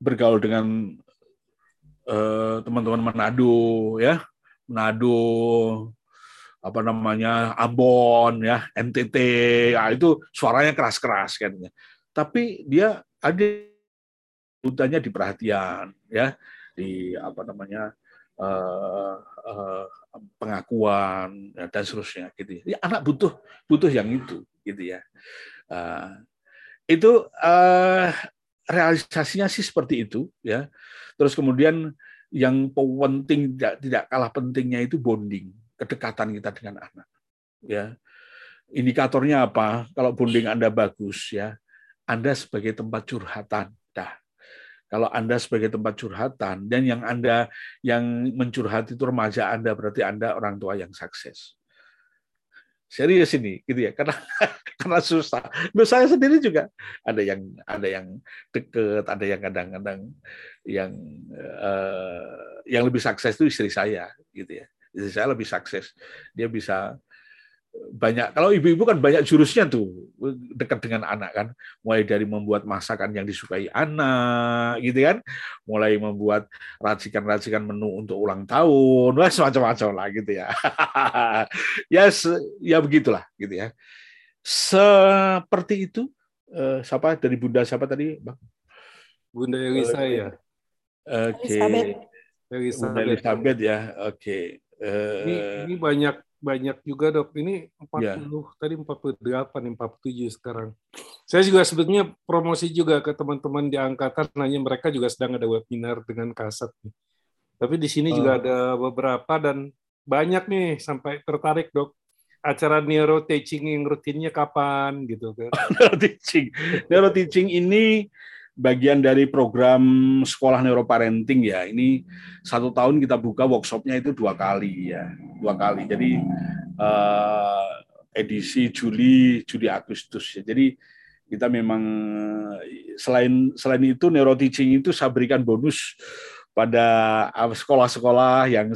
B: bergaul dengan eh, teman-teman Manado ya, Manado apa namanya Ambon ya, NTT, ya, itu suaranya keras-keras kan. Tapi dia ada hutanya di perhatian ya, di apa namanya uh, uh, pengakuan ya, dan seterusnya gitu ya. anak butuh butuh yang itu gitu ya uh, itu realisasinya sih seperti itu ya. Terus kemudian yang penting tidak tidak kalah pentingnya itu bonding, kedekatan kita dengan anak. Ya. Indikatornya apa? Kalau bonding Anda bagus ya, Anda sebagai tempat curhatan. Kalau Anda sebagai tempat curhatan dan yang Anda yang mencurhat itu remaja Anda berarti Anda orang tua yang sukses serius ini gitu ya karena karena susah. Loh, saya sendiri juga ada yang ada yang deket, ada yang kadang-kadang yang uh, yang lebih sukses itu istri saya gitu ya. Istri saya lebih sukses. Dia bisa banyak kalau ibu-ibu kan banyak jurusnya tuh dekat dengan anak kan. Mulai dari membuat masakan yang disukai anak gitu kan. Mulai membuat racikan-racikan menu untuk ulang tahun wah semacam-macam lah gitu ya. Ya ya begitulah gitu ya. Seperti itu eh, siapa? Dari bunda siapa tadi bang?
C: Bunda Elisa ya
B: oke. Okay.
C: Elizabeth.
B: Bunda Elizabeth ya oke. Okay.
C: uh, ini, ini banyak banyak juga dok. Ini 40 yeah. tadi 48 47 sekarang. Saya juga sebetulnya promosi juga ke teman-teman di angkatan nanya mereka juga sedang ada webinar dengan kasat. Tapi di sini uh. juga oh. ada beberapa dan banyak nih sampai tertarik dok. Acara neuro teaching yang rutinnya kapan gitu kan?
B: neuro teaching, neuro teaching ini bagian dari program sekolah neuroparenting ya. Ini satu tahun kita buka workshopnya itu dua kali ya, dua kali. Jadi uh, edisi Juli, Juli Agustus ya. Jadi kita memang selain selain itu neuro teaching itu saya berikan bonus pada sekolah-sekolah yang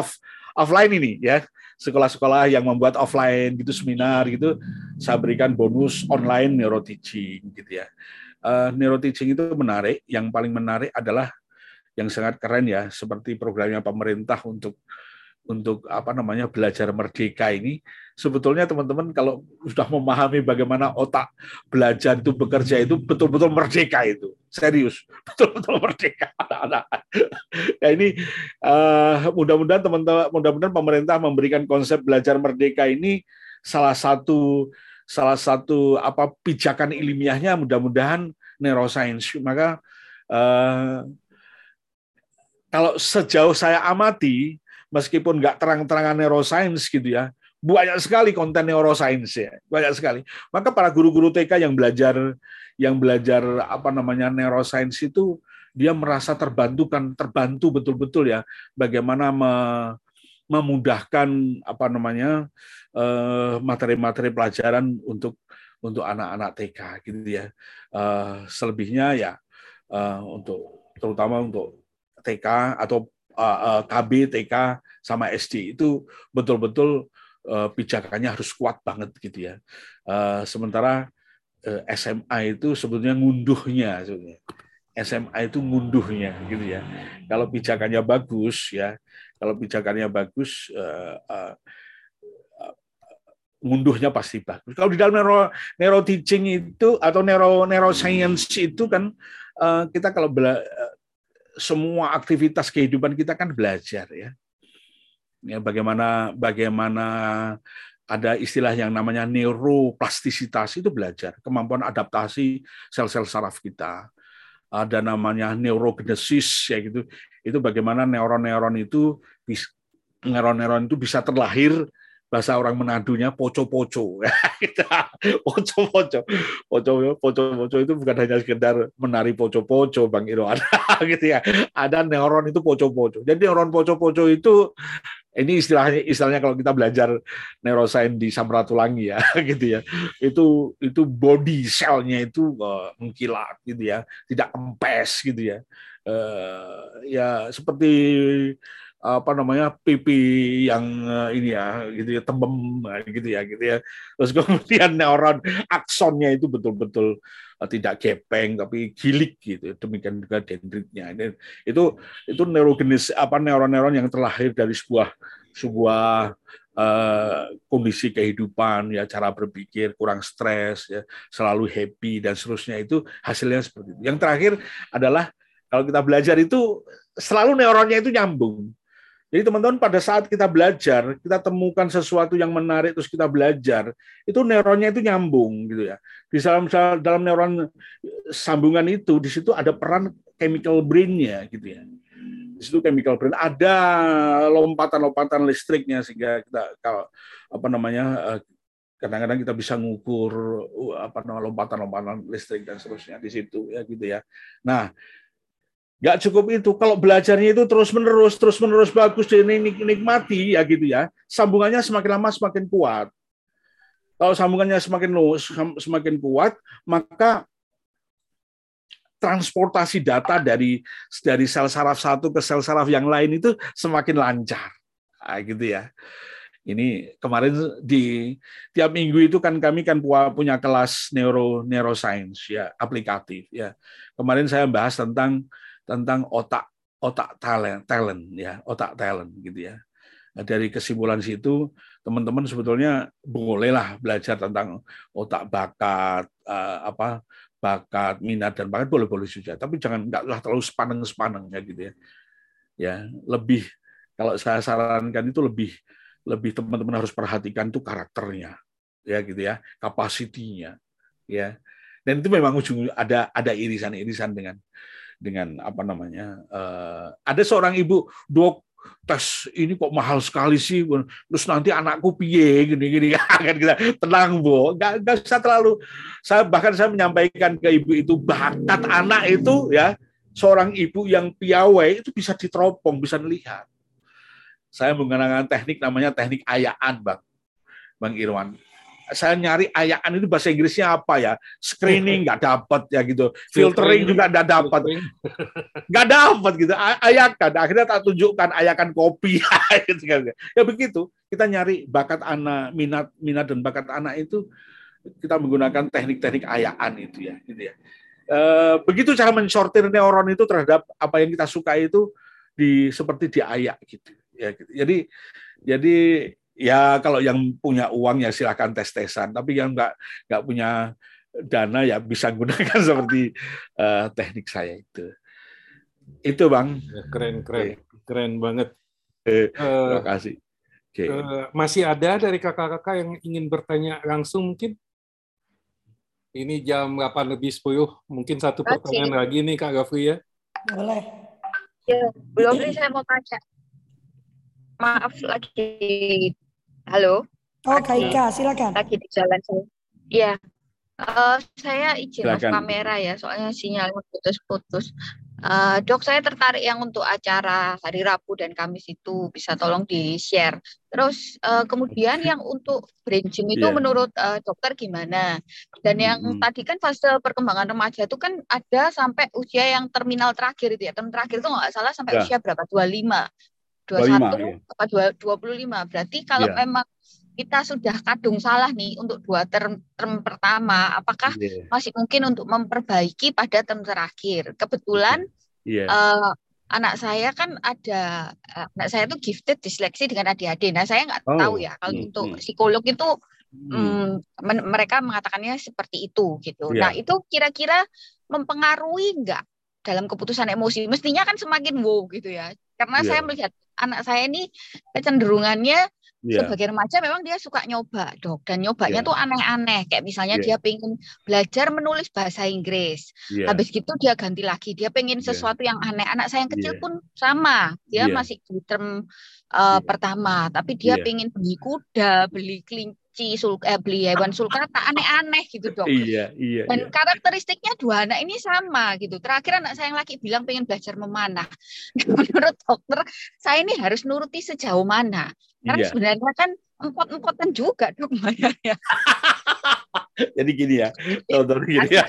B: off, offline ini ya sekolah-sekolah yang membuat offline gitu seminar gitu saya berikan bonus online neuro teaching gitu ya uh, neuro teaching itu menarik. Yang paling menarik adalah yang sangat keren ya, seperti programnya pemerintah untuk untuk apa namanya belajar merdeka ini. Sebetulnya teman-teman kalau sudah memahami bagaimana otak belajar itu bekerja itu betul-betul merdeka itu. Serius betul-betul merdeka anak-anak. Ya ini uh, mudah-mudahan teman-teman mudah-mudahan pemerintah memberikan konsep belajar merdeka ini salah satu salah satu apa pijakan ilmiahnya mudah-mudahan neuroscience. Maka uh, kalau sejauh saya amati, meskipun nggak terang-terangan neuroscience gitu ya, banyak sekali konten neuroscience ya, banyak sekali. Maka para guru-guru TK yang belajar yang belajar apa namanya neuroscience itu dia merasa terbantu kan terbantu betul-betul ya bagaimana me, memudahkan apa namanya eh, materi-materi pelajaran untuk untuk anak-anak TK gitu ya. Uh, selebihnya ya uh, untuk terutama untuk TK atau KB, TK sama SD itu betul-betul pijakannya harus kuat banget gitu ya. Sementara SMA itu sebetulnya ngunduhnya sebetulnya. SMA itu ngunduhnya gitu ya. Kalau pijakannya bagus ya, kalau pijakannya bagus, uh, uh, ngunduhnya pasti bagus. Kalau di dalam neuro, neuro teaching itu atau neuro neuroscience itu kan uh, kita kalau bela, semua aktivitas kehidupan kita kan belajar ya. Ya bagaimana bagaimana ada istilah yang namanya neuroplastisitas itu belajar kemampuan adaptasi sel-sel saraf kita ada namanya neurogenesis ya gitu. Itu bagaimana neuron-neuron itu neuron-neuron itu bisa terlahir bahasa orang Menadunya poco-poco. Poco-poco. Poco-poco itu bukan hanya sekedar menari poco-poco Bang Iro ada gitu ya. Ada neuron itu poco-poco. Jadi neuron poco-poco itu ini istilahnya istilahnya kalau kita belajar neuroscience di Samratulangi ya gitu ya. Itu itu body cellnya itu uh, mengkilat gitu ya tidak kempes gitu ya. Uh, ya seperti apa namanya pipi yang uh, ini ya gitu ya tembem gitu ya gitu ya. Terus kemudian neuron aksonnya itu betul-betul uh, tidak gepeng tapi gilik gitu. Demikian juga dendritnya. Ini itu itu neurogenis apa neuron-neuron yang terlahir dari sebuah sebuah kondisi kehidupan ya cara berpikir kurang stres ya selalu happy dan seterusnya. Itu hasilnya seperti itu. Yang terakhir adalah kalau kita belajar itu selalu neuronnya itu nyambung Jadi teman-teman pada saat kita belajar, kita temukan sesuatu yang menarik terus kita belajar, itu neuronnya itu nyambung gitu ya. Di dalam dalam neuron sambungan itu di situ ada peran chemical brain-nya gitu ya. Di situ chemical brain ada lompatan-lompatan listriknya sehingga kita kalau apa namanya eh, kadang-kadang kita bisa ngukur uh, apa namanya lompatan-lompatan listrik dan seterusnya di situ ya gitu ya. Nah, nggak cukup itu. Kalau belajarnya itu terus menerus, terus menerus bagus dan nikmati ya gitu ya. Sambungannya semakin lama semakin kuat. Kalau sambungannya semakin lurus, semakin kuat, maka transportasi data dari dari sel saraf satu ke sel saraf yang lain itu semakin lancar. Nah, gitu ya. Ini kemarin di tiap minggu itu kan kami kan punya kelas neuro neuroscience ya aplikatif ya. Kemarin saya bahas tentang tentang otak otak talent talent ya otak talent gitu ya. Nah, dari kesimpulan situ teman-teman sebetulnya bolehlah belajar tentang otak bakat uh, apa bakat minat dan bakat boleh-boleh saja. Tapi jangan nggaklah terlalu sepaneng-sepaneng ya gitu ya. Ya lebih kalau saya sarankan itu lebih lebih teman-teman harus perhatikan itu karakternya ya gitu ya kapasitinya ya. Dan itu memang ujung ada ada irisan-irisan dengan dengan apa namanya uh, ada seorang ibu dok tes ini kok mahal sekali sih terus nanti anakku piye? Gini gini kan kita tenang bu. Nggak nggak usah terlalu. Saya bahkan saya menyampaikan ke ibu itu bakat anak itu ya seorang ibu yang piawai itu bisa diteropong bisa melihat saya menggunakan teknik namanya teknik ayaan bang. Bang Irwan saya nyari ayaan itu bahasa Inggrisnya apa ya? Screening nggak dapat ya gitu. Filtering juga nggak dapat nggak dapat gitu. Ayakan. Akhirnya tak tunjukkan ayakan kopi. Gitu kan. ya begitu. Kita nyari bakat anak minat minat dan bakat anak itu kita menggunakan teknik-teknik ayaan itu ya gitu ya. E, begitu cara mensortir neuron itu terhadap apa yang kita suka itu di seperti di ayak gitu ya. Gitu. jadi jadi ya kalau yang punya uang ya silahkan tes-tesan, tapi yang nggak nggak punya dana ya bisa gunakan seperti uh, teknik saya itu. Itu bang.
C: Ya, keren keren okay. keren banget.
B: Eh, terima kasih.
C: Okay. Uh, masih ada dari kakak-kakak yang ingin bertanya langsung mungkin? Ini jam 8 lebih 10, mungkin satu pertanyaan lagi nih Kak Gafri ya.
A: Boleh.
D: Ya, belum nih saya mau tanya. Maaf lagi Halo.
A: Oh, Kak Ika, silakan.
D: Lagi di jalan saya. Iya. Uh, saya izin off kamera ya, soalnya sinyalnya putus-putus. Uh, dok, saya tertarik yang untuk acara hari Rabu dan Kamis itu bisa tolong di-share. Terus uh, kemudian yang untuk brain gym itu yeah. menurut uh, dokter gimana? Dan yang hmm. tadi kan fase perkembangan remaja itu kan ada sampai usia yang terminal terakhir itu ya. Terminal terakhir itu nggak salah sampai yeah. usia berapa? 25. 21 iya. apa dua puluh lima berarti kalau memang kita sudah kadung salah nih untuk dua term, term pertama apakah yeah. masih mungkin untuk memperbaiki pada term terakhir kebetulan yeah. Iya. uh, anak saya kan ada uh, anak saya tuh gifted disleksi dengan adik-adik nah saya nggak oh. tahu ya kalau hmm. untuk psikolog itu hmm. men mereka mengatakannya seperti itu gitu yeah. nah itu kira-kira mempengaruhi nggak dalam keputusan emosi mestinya kan semakin wow gitu ya karena yeah. saya melihat anak saya ini kecenderungannya yeah. sebagai remaja memang dia suka nyoba dok dan nyobanya yeah. tuh aneh-aneh kayak misalnya yeah. dia pengen belajar menulis bahasa Inggris yeah. habis gitu dia ganti lagi dia pengen iya. sesuatu yeah. yang aneh anak saya yang kecil yeah. pun sama dia yeah. masih di term uh, yeah. pertama tapi dia yeah. pengen beli kuda beli kelinci sul eh, beli hewan sulkata aneh-aneh gitu dok.
B: Iya iya.
D: Dan
B: iya.
D: karakteristiknya dua anak ini sama gitu. Terakhir anak saya yang laki bilang pengen belajar memanah. Menurut dokter saya ini harus nuruti sejauh mana? Karena iya. sebenarnya kan empot-empotan juga dok ya.
B: Jadi gini ya, dokter gini ya.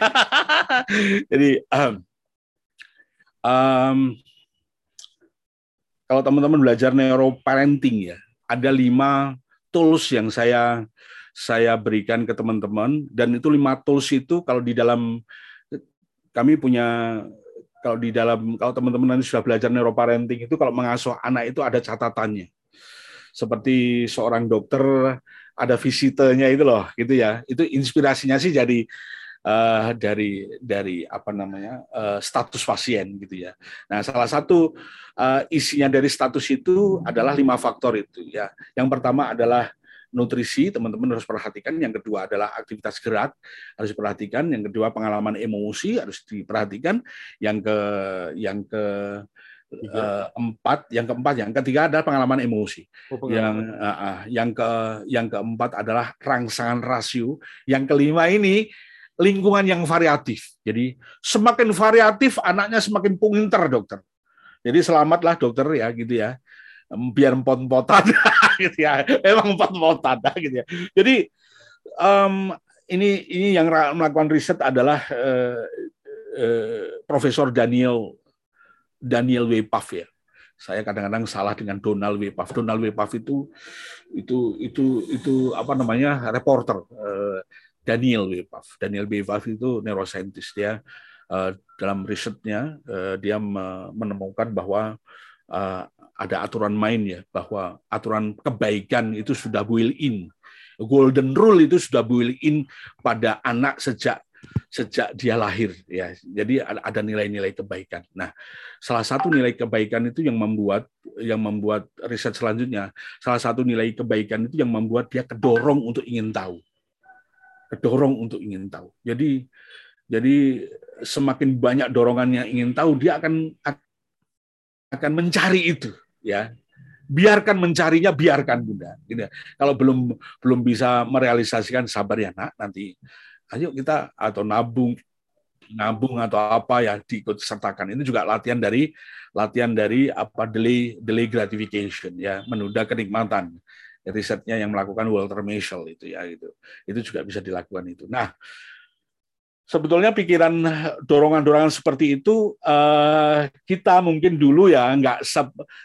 B: Jadi um, um, kalau teman-teman belajar neuroparenting ya, ada lima tools yang saya saya berikan ke teman-teman. Dan itu lima tools itu kalau di dalam kami punya kalau di dalam kalau teman-teman nanti sudah belajar neuroparenting itu kalau mengasuh anak itu ada catatannya. Seperti seorang dokter ada visitenya itu loh gitu ya. Itu inspirasinya sih jadi uh, dari dari apa namanya uh, status pasien gitu ya. Nah, salah satu uh, isinya dari status itu adalah lima faktor itu ya. Yang pertama adalah nutrisi teman-teman harus perhatikan yang kedua adalah aktivitas gerak harus diperhatikan yang kedua pengalaman emosi harus diperhatikan yang ke yang ke uh, empat, yang keempat, yang ketiga adalah pengalaman emosi. Oh, pengalaman. Yang uh, yang ke yang keempat adalah rangsangan rasio. Yang kelima ini lingkungan yang variatif. Jadi semakin variatif anaknya semakin pinter dokter. Jadi selamatlah dokter ya gitu ya. Biar empot-empotan gitu ya. Emang empot-empotan gitu ya. Jadi um, ini ini yang melakukan riset adalah uh, uh, Profesor Daniel Daniel W. Puff ya. Saya kadang-kadang salah dengan Donald W. Puff. Donald W. Puff itu itu itu itu apa namanya reporter eh, Daniel. Puff. Daniel. Puff itu neuroscientist ya. Dalam risetnya eh, dia menemukan bahwa ada aturan main ya bahwa aturan kebaikan itu sudah built in. Golden rule itu sudah built in pada anak sejak sejak dia lahir ya. Jadi ada nilai-nilai kebaikan. Nah, salah satu nilai kebaikan itu yang membuat yang membuat riset selanjutnya salah satu nilai kebaikan itu yang membuat dia kedorong untuk ingin tahu. Kedorong untuk ingin tahu. Jadi jadi semakin banyak dorongan yang ingin tahu dia akan akan mencari itu ya. Biarkan mencarinya biarkan bunda. Gitu kalau belum belum bisa merealisasikan sabar ya nak. Nanti ayo kita atau nabung nabung atau apa ya diikut sertakan. Ini juga latihan dari latihan dari apa delay delay gratification ya. Menunda kenikmatan risetnya yang melakukan Walter Mischel itu ya gitu. Itu juga bisa dilakukan itu. Nah sebetulnya pikiran dorongan-dorongan seperti itu eh, kita mungkin dulu ya nggak se,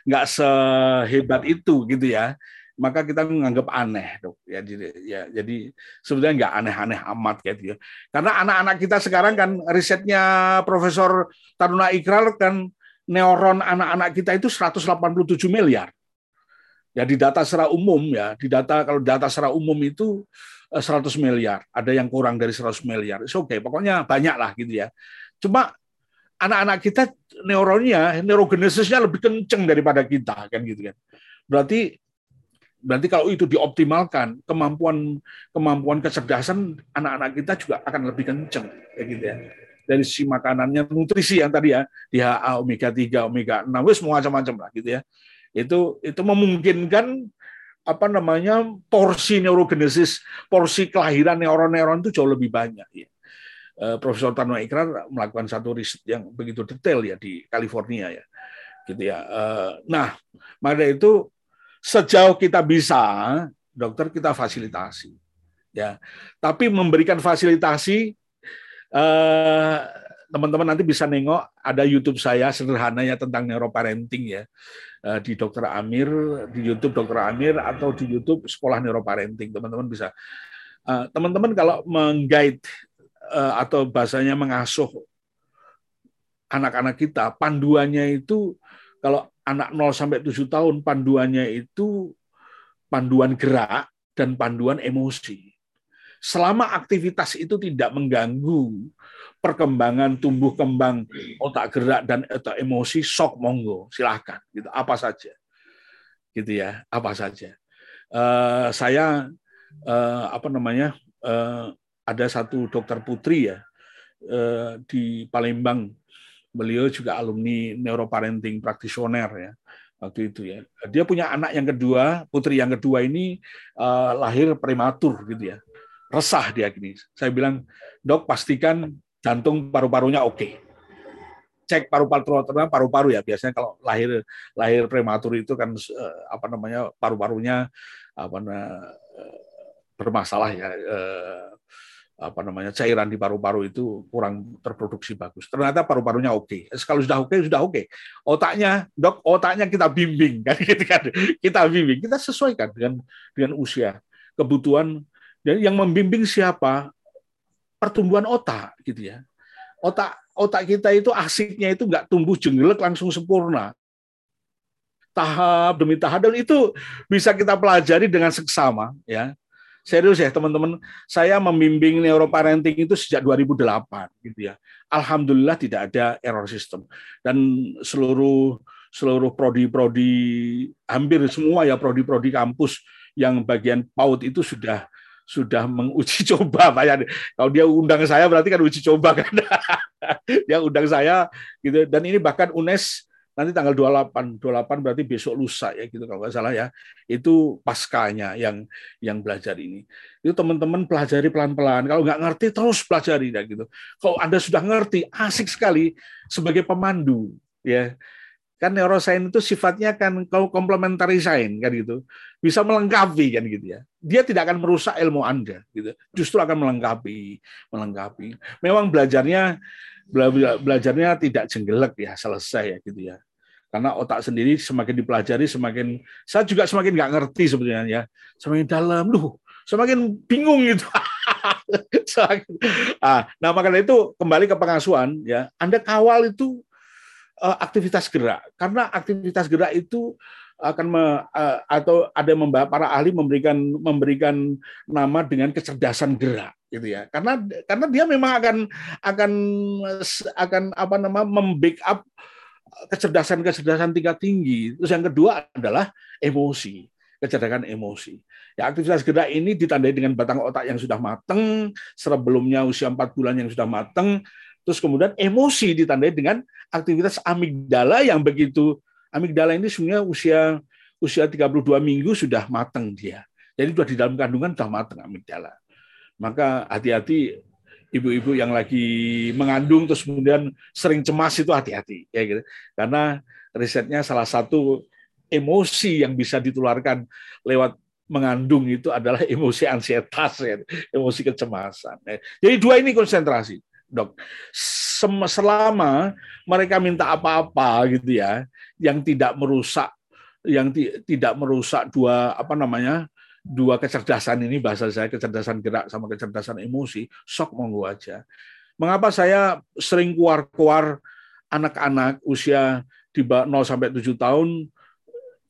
B: nggak sehebat itu gitu ya. Maka kita menganggap aneh dok. Ya jadi ya jadi sebetulnya nggak aneh-aneh amat gitu ya. Karena anak-anak kita sekarang kan risetnya Profesor Taruna Ikral kan neuron anak-anak kita itu 187 miliar ya di data secara umum ya di data kalau data secara umum itu 100 eh, miliar ada yang kurang dari 100 miliar oke okay pokoknya banyak lah gitu ya cuma anak-anak kita neuronnya neurogenesisnya lebih kenceng daripada kita kan gitu kan berarti Berarti kalau itu dioptimalkan, kemampuan kemampuan kecerdasan anak-anak kita juga akan lebih kenceng kayak gitu ya. Dari sisi makanannya, nutrisi yang tadi ya, DHA, omega 3, omega 6, wis macam-macam lah gitu ya. Itu itu memungkinkan apa namanya porsi neurogenesis, porsi kelahiran neuron-neuron itu jauh lebih banyak ya. Eh, Profesor Tano Ikrar melakukan satu riset yang begitu detail ya di California ya, gitu ya. Eh, nah, maka itu sejauh kita bisa, dokter kita fasilitasi. Ya, tapi memberikan fasilitasi eh, teman-teman nanti bisa nengok ada YouTube saya sederhananya tentang neuroparenting ya eh, di Dokter Amir di YouTube Dokter Amir atau di YouTube Sekolah Neuroparenting teman-teman bisa eh, teman-teman kalau mengguide atau bahasanya mengasuh anak-anak kita panduannya itu kalau anak 0 sampai 7 tahun panduannya itu panduan gerak dan panduan emosi. Selama aktivitas itu tidak mengganggu perkembangan tumbuh kembang otak gerak dan otak emosi, sok monggo, silahkan. Gitu, apa saja, gitu ya, apa saja. Uh, saya uh, apa namanya uh, ada satu dokter putri ya uh, di Palembang beliau juga alumni neuroparenting praktisioner ya waktu itu ya. Dia punya anak yang kedua, putri yang kedua ini uh, lahir prematur gitu ya. Resah dia gini. Saya bilang, "Dok, pastikan jantung paru-parunya oke." Okay. Cek paru-paru paru-paru ya. Biasanya kalau lahir lahir prematur itu kan uh, apa namanya paru-parunya apa uh, bermasalah ya uh, apa namanya cairan di paru-paru itu kurang terproduksi bagus. Ternyata paru-parunya oke. Okay. Kalau sudah oke okay, sudah oke. Okay. Otaknya dok, otaknya kita bimbing kan gitu kan. Kita bimbing, kita sesuaikan dengan dengan usia, kebutuhan dan yang membimbing siapa? Pertumbuhan otak gitu ya. Otak otak kita itu asiknya itu nggak tumbuh jenggelek langsung sempurna. Tahap demi tahap dan itu bisa kita pelajari dengan seksama ya serius ya teman-teman. Saya membimbing neuroparenting itu sejak 2008 gitu ya. Alhamdulillah tidak ada error system dan seluruh seluruh prodi-prodi hampir semua ya prodi-prodi kampus yang bagian PAUD itu sudah sudah menguji coba Pak. Kalau dia undang saya berarti kan uji coba kan. dia undang saya gitu. Dan ini bahkan UNES nanti tanggal 28 28 berarti besok lusa ya gitu kalau nggak salah ya. Itu paskanya yang yang belajar ini. Itu teman-teman pelajari pelan-pelan. Kalau nggak ngerti terus pelajari ya gitu. Kalau anda sudah ngerti asik sekali sebagai pemandu ya kan neuroscience itu sifatnya kan kalau complementary kan gitu. Bisa melengkapi kan gitu ya. Dia tidak akan merusak ilmu anda gitu. Justru akan melengkapi melengkapi. Memang belajarnya belajarnya tidak jenggelek ya selesai ya gitu ya. Karena otak sendiri semakin dipelajari semakin saya juga semakin nggak ngerti sebenarnya ya. Semakin dalam loh semakin bingung gitu. Nah makanya itu kembali ke pengasuhan ya. Anda kawal itu aktivitas gerak karena aktivitas gerak itu akan me, uh, atau ada yang membahas para ahli memberikan memberikan nama dengan kecerdasan gerak gitu ya karena karena dia memang akan akan akan apa nama membackup kecerdasan-kecerdasan tingkat tinggi. Terus yang kedua adalah emosi, kecerdasan emosi. Ya, aktivitas gerak ini ditandai dengan batang otak yang sudah matang, sebelumnya usia 4 bulan yang sudah matang, terus kemudian emosi ditandai dengan aktivitas amigdala yang begitu amigdala ini sebenarnya usia usia 32 minggu sudah matang dia. Jadi sudah di dalam kandungan sudah matang amigdala. Maka hati-hati ibu-ibu yang lagi mengandung terus kemudian sering cemas itu hati-hati ya gitu. Karena risetnya salah satu emosi yang bisa ditularkan lewat mengandung itu adalah emosi ansietas ya, emosi kecemasan. Ya. Jadi dua ini konsentrasi, Dok. Selama mereka minta apa-apa gitu ya, yang tidak merusak yang tidak merusak dua apa namanya dua kecerdasan ini bahasa saya kecerdasan gerak sama kecerdasan emosi sok monggo aja. Mengapa saya sering keluar-keluar anak-anak usia di 0 sampai 7 tahun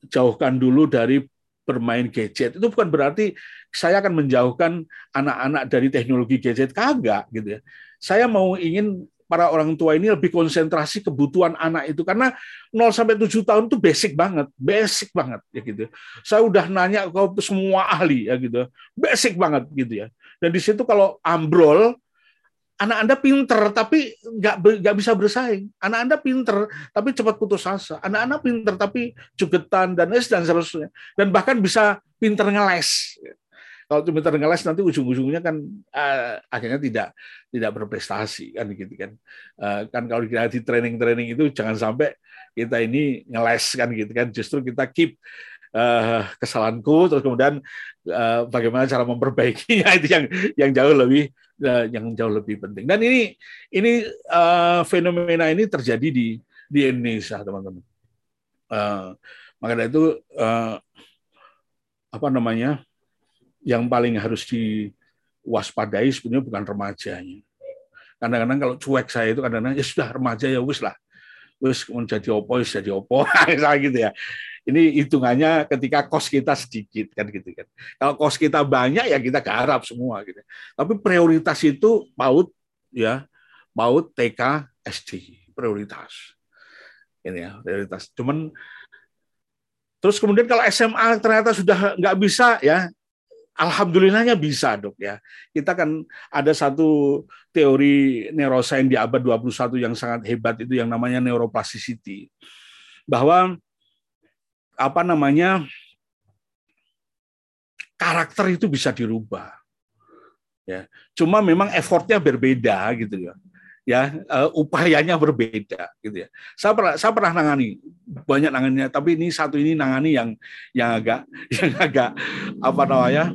B: jauhkan dulu dari bermain gadget. Itu bukan berarti saya akan menjauhkan anak-anak dari teknologi gadget kagak gitu ya. Saya mau ingin para orang tua ini lebih konsentrasi kebutuhan anak itu karena 0 sampai 7 tahun itu basic banget, basic banget ya gitu. Saya udah nanya ke semua ahli ya gitu. Basic banget gitu ya. Dan di situ kalau ambrol anak Anda pinter tapi nggak nggak bisa bersaing. Anak Anda pinter tapi cepat putus asa. Anak-anak pinter tapi jugetan dan es dan seterusnya. Dan bahkan bisa pinter ngeles kalau cuma ngeles nanti ujung-ujungnya kan uh, akhirnya tidak tidak berprestasi kan gitu kan. Uh, kan kalau kita di training-training itu jangan sampai kita ini ngeles kan gitu kan. Justru kita keep uh, kesalahanku terus kemudian uh, bagaimana cara memperbaikinya itu yang yang jauh lebih uh, yang jauh lebih penting. Dan ini ini uh, fenomena ini terjadi di di Indonesia teman-teman. Uh, makanya itu uh, apa namanya yang paling harus diwaspadai sebenarnya bukan remajanya. Kadang-kadang kalau cuek saya itu kadang-kadang ya sudah remaja ya wis lah. Wis menjadi opo, wis jadi opo, gitu ya. Ini hitungannya ketika kos kita sedikit kan gitu kan. Kalau kos kita banyak ya kita garap semua gitu. Tapi prioritas itu PAUD ya, PAUD TK SD prioritas. Ini ya, prioritas. Cuman terus kemudian kalau SMA ternyata sudah nggak bisa ya Alhamdulillahnya bisa dok ya. Kita kan ada satu teori neuroscience di abad 21 yang sangat hebat itu yang namanya neuroplasticity. Bahwa apa namanya karakter itu bisa dirubah. Ya, cuma memang effortnya berbeda gitu ya. Ya, uh, upayanya berbeda gitu ya. Saya pernah saya pernah nangani banyak nangannya, tapi ini satu ini nangani yang yang agak yang agak apa namanya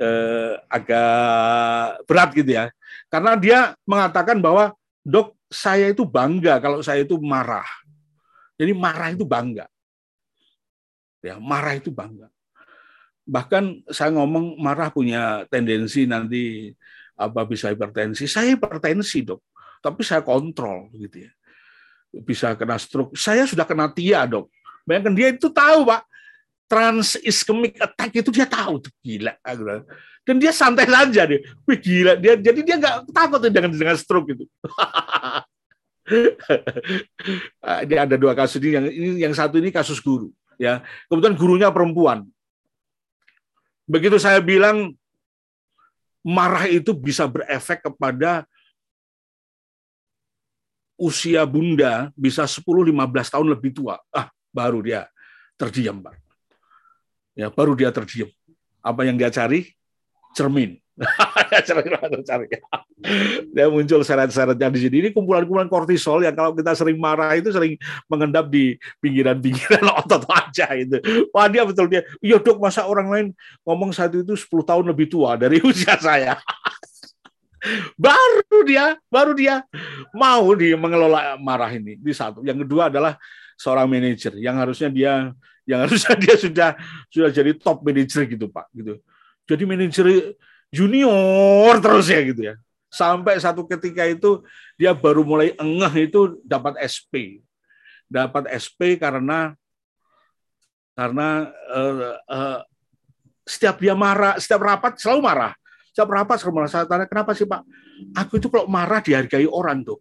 B: eh, agak berat gitu ya. Karena dia mengatakan bahwa dok saya itu bangga kalau saya itu marah. Jadi marah itu bangga. Ya, marah itu bangga. Bahkan saya ngomong marah punya tendensi nanti apa bisa hipertensi. Saya hipertensi, Dok. Tapi saya kontrol gitu ya. Bisa kena stroke. Saya sudah kena TIA, Dok. Bayangkan dia itu tahu, Pak trans ischemic attack itu dia tahu tuh gila dan dia santai saja dia. Wih gila dia jadi dia nggak takut dengan dengan stroke itu. Ini ada dua kasus ini yang ini yang satu ini kasus guru ya. Kebetulan gurunya perempuan. Begitu saya bilang marah itu bisa berefek kepada usia bunda bisa 10-15 tahun lebih tua. Ah, baru dia terdiam, Pak. Ya, baru dia terdiam. Apa yang dia cari? Cermin. dia muncul seret-seretnya di sini. Ini kumpulan-kumpulan kortisol yang kalau kita sering marah itu sering mengendap di pinggiran-pinggiran otot wajah itu. Wah dia betul dia. Iya dok masa orang lain ngomong saat itu 10 tahun lebih tua dari usia saya baru dia baru dia mau di mengelola marah ini di satu yang kedua adalah seorang manajer yang harusnya dia yang harusnya dia sudah sudah jadi top manajer gitu pak gitu jadi manajer junior terus ya gitu ya sampai satu ketika itu dia baru mulai engeh itu dapat SP dapat SP karena karena uh, uh, setiap dia marah setiap rapat selalu marah saya rapat sama saya tanya, kenapa sih Pak? Aku itu kalau marah dihargai orang tuh.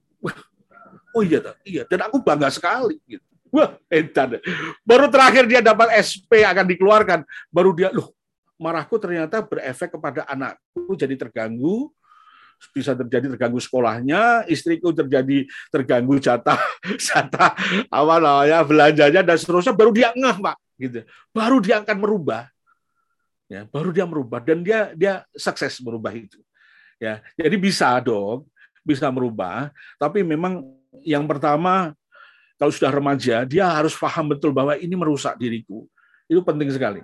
B: oh iya, iya. Dan aku bangga sekali. Gitu. Wah, edan. Baru terakhir dia dapat SP akan dikeluarkan. Baru dia, loh, marahku ternyata berefek kepada anakku jadi terganggu, bisa terjadi terganggu sekolahnya, istriku terjadi terganggu jatah jatah apa namanya belanjanya dan seterusnya baru dia ngeh pak gitu baru dia akan merubah ya baru dia merubah dan dia dia sukses merubah itu ya jadi bisa dong bisa merubah tapi memang yang pertama kalau sudah remaja dia harus paham betul bahwa ini merusak diriku. Itu penting sekali.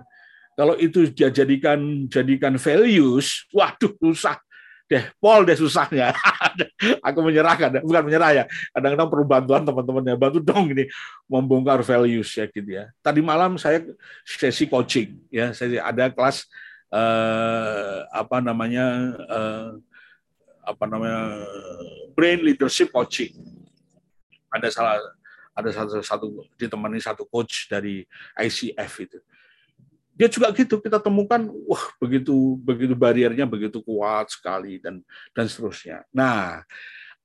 B: Kalau itu dia jadikan jadikan values waduh rusak deh pol deh susahnya. Aku menyerahkan bukan menyerah ya. Kadang-kadang perlu bantuan teman-temannya. Bantu dong ini membongkar values ya gitu ya. Tadi malam saya sesi coaching ya. Saya ada kelas eh, apa namanya eh, apa namanya brain leadership coaching. Ada salah ada satu satu ditemani satu coach dari ICF itu dia juga gitu kita temukan wah begitu begitu bariernya begitu kuat sekali dan dan seterusnya. Nah,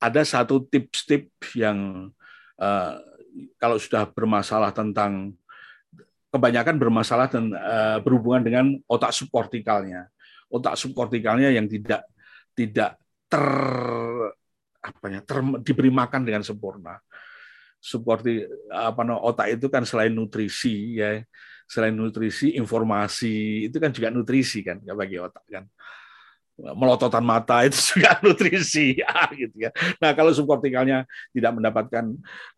B: ada satu tips-tips yang uh, kalau sudah bermasalah tentang kebanyakan bermasalah dan uh, berhubungan dengan otak subkortikalnya. Otak subkortikalnya yang tidak tidak ter apa ya, ter, diberi makan dengan sempurna. Subkorti apa no, otak itu kan selain nutrisi ya selain nutrisi, informasi itu kan juga nutrisi kan bagi otak kan. Melototan mata itu juga nutrisi ya, gitu ya. Nah kalau subkortikalnya tidak mendapatkan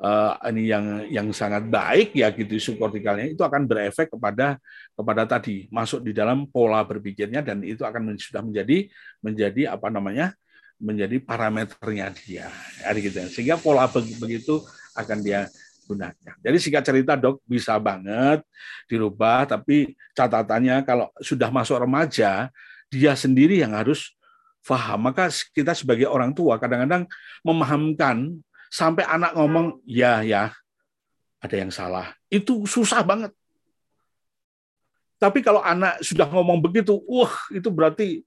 B: uh, ini yang yang sangat baik ya gitu subkortikalnya itu akan berefek kepada kepada tadi masuk di dalam pola berpikirnya dan itu akan sudah menjadi menjadi apa namanya menjadi parameternya dia ya, gitu. sehingga pola begitu akan dia gunakan. Jadi singkat cerita dok bisa banget dirubah, tapi catatannya kalau sudah masuk remaja, dia sendiri yang harus paham. Maka kita sebagai orang tua kadang-kadang memahamkan sampai anak ngomong ya ya ada yang salah. Itu susah banget. Tapi kalau anak sudah ngomong begitu, wah itu berarti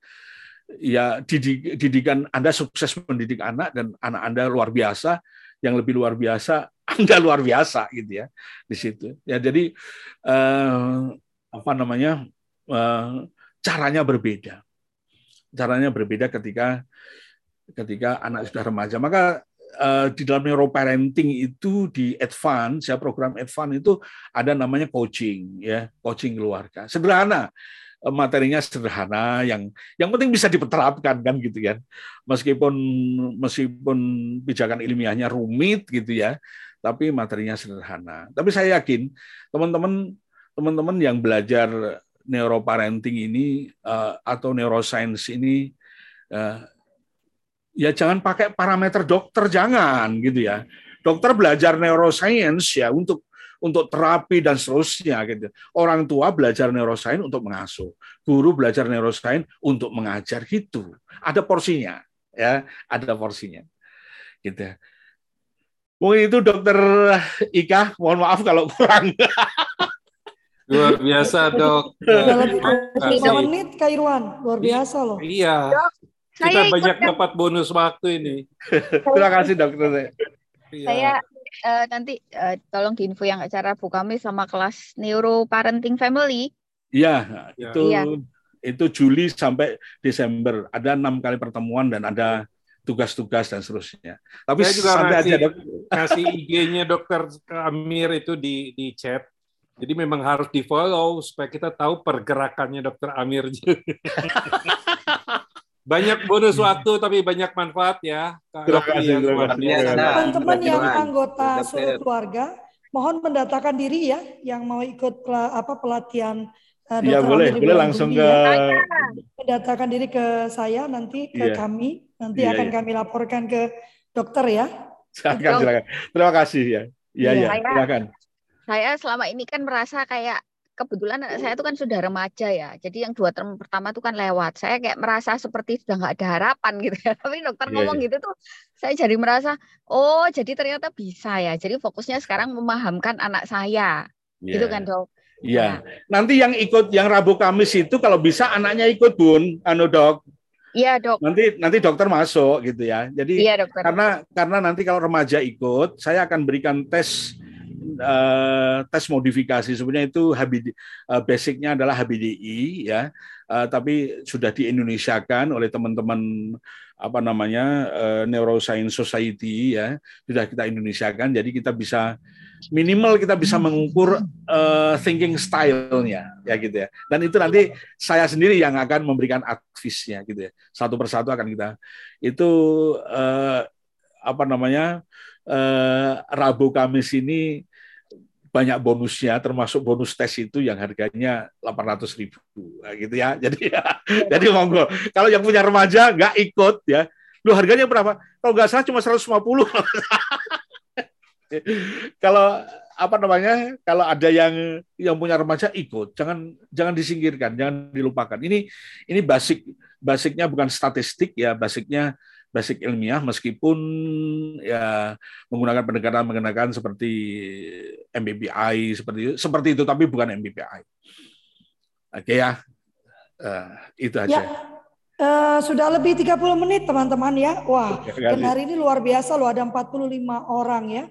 B: ya didik, didikan Anda sukses mendidik anak dan anak Anda luar biasa. Yang lebih luar biasa anda luar biasa gitu ya di situ. Ya jadi eh, apa namanya eh, caranya berbeda. Caranya berbeda ketika ketika anak sudah remaja. Maka eh, di dalam neuroparenting itu di advance ya program advance itu ada namanya coaching ya, coaching keluarga. Sederhana materinya sederhana yang yang penting bisa diterapkan kan gitu kan meskipun meskipun pijakan ilmiahnya rumit gitu ya tapi materinya sederhana. Tapi saya yakin teman-teman teman-teman yang belajar neuroparenting ini uh, atau neuroscience ini uh, ya jangan pakai parameter dokter jangan gitu ya. Dokter belajar neuroscience ya untuk untuk terapi dan seterusnya gitu. Orang tua belajar neuroscience untuk mengasuh, guru belajar neuroscience untuk mengajar gitu. Ada porsinya ya, ada porsinya. Gitu. Mungkin itu dokter Ika, mohon maaf kalau kurang.
C: Luar biasa dok.
A: Udah lebih dari menit Kak Irwan, luar biasa loh.
C: Iya. Kita banyak dapat bonus waktu ini.
B: Terima kasih dokter.
D: Iya. Saya uh, nanti uh, tolong diinfo yang acara Bu kami sama kelas Neuro Parenting Family.
B: Iya, itu iya. itu Juli sampai Desember. Ada enam kali pertemuan dan ada tugas-tugas dan seterusnya. Tapi
C: Saya juga sampai ngasih, aja dok. kasih IG-nya dokter Amir itu di di chat. Jadi memang harus di follow supaya kita tahu pergerakannya dokter Amir. banyak bonus waktu tapi banyak manfaat ya.
B: Terima kasih.
A: Teman-teman yang anggota seluruh keluarga, mohon mendatakan diri ya yang mau ikut apa pelatihan
B: Uh, ya boleh, boleh langsung ke
A: ya. mendatakan diri ke saya nanti ke yeah. kami nanti yeah, akan yeah. kami laporkan ke dokter ya.
B: Silakan, silakan. Terima kasih ya. Iya, iya, ya, silakan.
D: Saya selama ini kan merasa kayak kebetulan anak saya itu kan sudah remaja ya. Jadi yang dua term pertama itu kan lewat. Saya kayak merasa seperti sudah nggak ada harapan gitu ya. Tapi dokter yeah, ngomong yeah. gitu tuh saya jadi merasa oh jadi ternyata bisa ya. Jadi fokusnya sekarang memahamkan anak saya. Yeah. Gitu kan dok.
B: Iya. Nah. Nanti yang ikut yang Rabu Kamis itu kalau bisa anaknya ikut Bun, anu dok.
D: Iya dok.
B: Nanti nanti dokter masuk gitu ya. Jadi iya, dokter. karena karena nanti kalau remaja ikut, saya akan berikan tes uh, tes modifikasi sebenarnya itu HBD, uh, basicnya adalah HBDI ya, uh, tapi sudah di Indonesia kan oleh teman-teman apa namanya uh, Neuroscience Society ya sudah kita Indonesia kan, jadi kita bisa minimal kita bisa mengukur uh, thinking style-nya ya gitu ya. Dan itu nanti saya sendiri yang akan memberikan advice-nya gitu ya. Satu persatu akan kita itu uh, apa namanya uh, Rabu Kamis ini banyak bonusnya termasuk bonus tes itu yang harganya 800 ribu. Nah, gitu ya. Jadi ya, jadi monggo. Kalau yang punya remaja nggak ikut ya. Lu harganya berapa? Kalau nggak salah cuma 150 kalau apa namanya kalau ada yang yang punya remaja ikut. Jangan jangan disingkirkan jangan dilupakan. Ini ini basic basicnya bukan statistik ya. Basicnya basic ilmiah meskipun ya menggunakan pendekatan menggunakan seperti MBBI seperti itu seperti itu tapi bukan MBBI. Oke ya. Uh, itu aja. Ya.
A: Uh, sudah lebih 30 menit teman-teman ya. Wah, dan hari ini luar biasa loh ada 45 orang ya.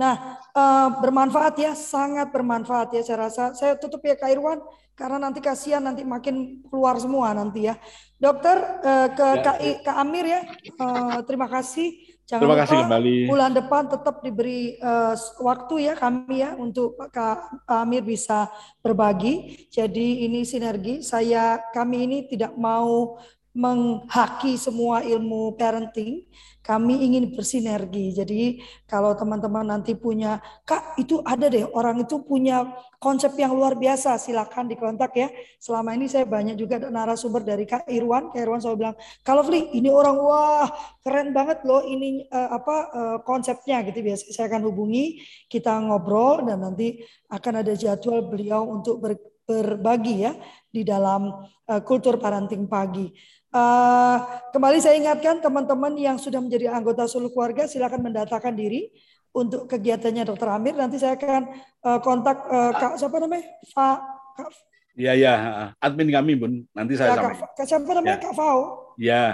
A: Nah, uh, bermanfaat ya, sangat bermanfaat ya saya rasa. Saya tutup ya Kak Irwan karena nanti kasihan nanti makin keluar semua nanti ya. Dokter uh, ke ya. Kak, Kak Amir ya, uh, terima kasih.
B: Jangan terima lupa kasih kembali.
A: bulan depan tetap diberi uh, waktu ya kami ya untuk Kak Amir bisa berbagi. Jadi ini sinergi. Saya kami ini tidak mau menghaki semua ilmu parenting, kami ingin bersinergi. Jadi kalau teman-teman nanti punya, Kak itu ada deh orang itu punya konsep yang luar biasa, silakan dikontak ya. Selama ini saya banyak juga narasumber dari Kak Irwan, Kak Irwan saya bilang, kalau Fli ini orang wah keren banget loh ini uh, apa uh, konsepnya gitu biasa saya akan hubungi, kita ngobrol dan nanti akan ada jadwal beliau untuk ber, berbagi ya di dalam uh, kultur parenting pagi. Uh, kembali saya ingatkan teman-teman yang sudah menjadi anggota seluruh keluarga silakan mendatakan diri untuk kegiatannya Dokter Amir. Nanti saya akan uh, kontak uh, Kak siapa namanya? Fa,
B: Kak. Iya ya, admin kami Bun. Nanti saya
A: ya, Kak, Kak siapa namanya? Ya. Kak Fao.
B: Iya.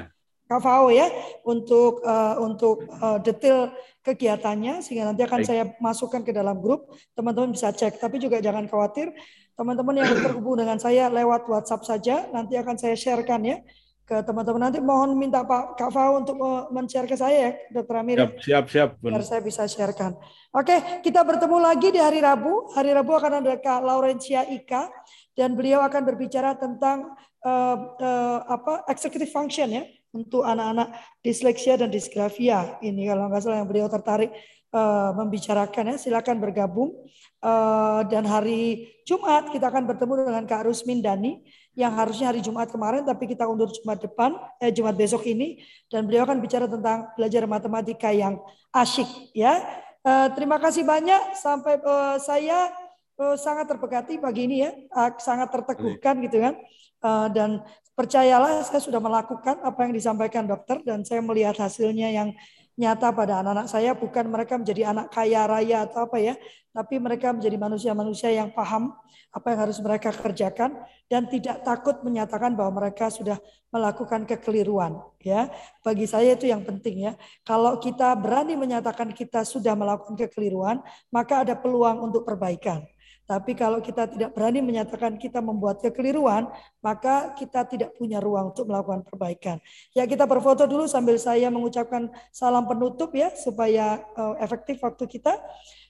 A: Kak Fao ya untuk uh, untuk uh, detail kegiatannya sehingga nanti akan Baik. saya masukkan ke dalam grup teman-teman bisa cek tapi juga jangan khawatir teman-teman yang terhubung dengan saya lewat WhatsApp saja nanti akan saya sharekan ya ke teman-teman nanti mohon minta Pak Kak Fau untuk men-share ke saya ya, Dokter Amir.
B: Siap, siap, siap.
A: Biar saya bisa sharekan. Oke, kita bertemu lagi di hari Rabu. Hari Rabu akan ada Kak Laurencia Ika dan beliau akan berbicara tentang uh, uh, apa executive function ya untuk anak-anak disleksia dan disgrafia. Ini kalau nggak salah yang beliau tertarik uh, membicarakan ya, silakan bergabung. Uh, dan hari Jumat kita akan bertemu dengan Kak Rusmin Dani yang harusnya hari Jumat kemarin tapi kita undur Jumat depan eh Jumat besok ini dan beliau akan bicara tentang belajar matematika yang asyik ya. Uh, terima kasih banyak sampai uh, saya uh, sangat terberkati pagi ini ya, uh, sangat terteguhkan gitu kan. Uh, dan percayalah saya sudah melakukan apa yang disampaikan dokter dan saya melihat hasilnya yang nyata pada anak-anak saya bukan mereka menjadi anak kaya raya atau apa ya, tapi mereka menjadi manusia-manusia yang paham apa yang harus mereka kerjakan dan tidak takut menyatakan bahwa mereka sudah melakukan kekeliruan ya. Bagi saya itu yang penting ya. Kalau kita berani menyatakan kita sudah melakukan kekeliruan, maka ada peluang untuk perbaikan. Tapi kalau kita tidak berani menyatakan kita membuat kekeliruan, maka kita tidak punya ruang untuk melakukan perbaikan. Ya kita berfoto dulu sambil saya mengucapkan salam penutup ya supaya uh, efektif waktu kita.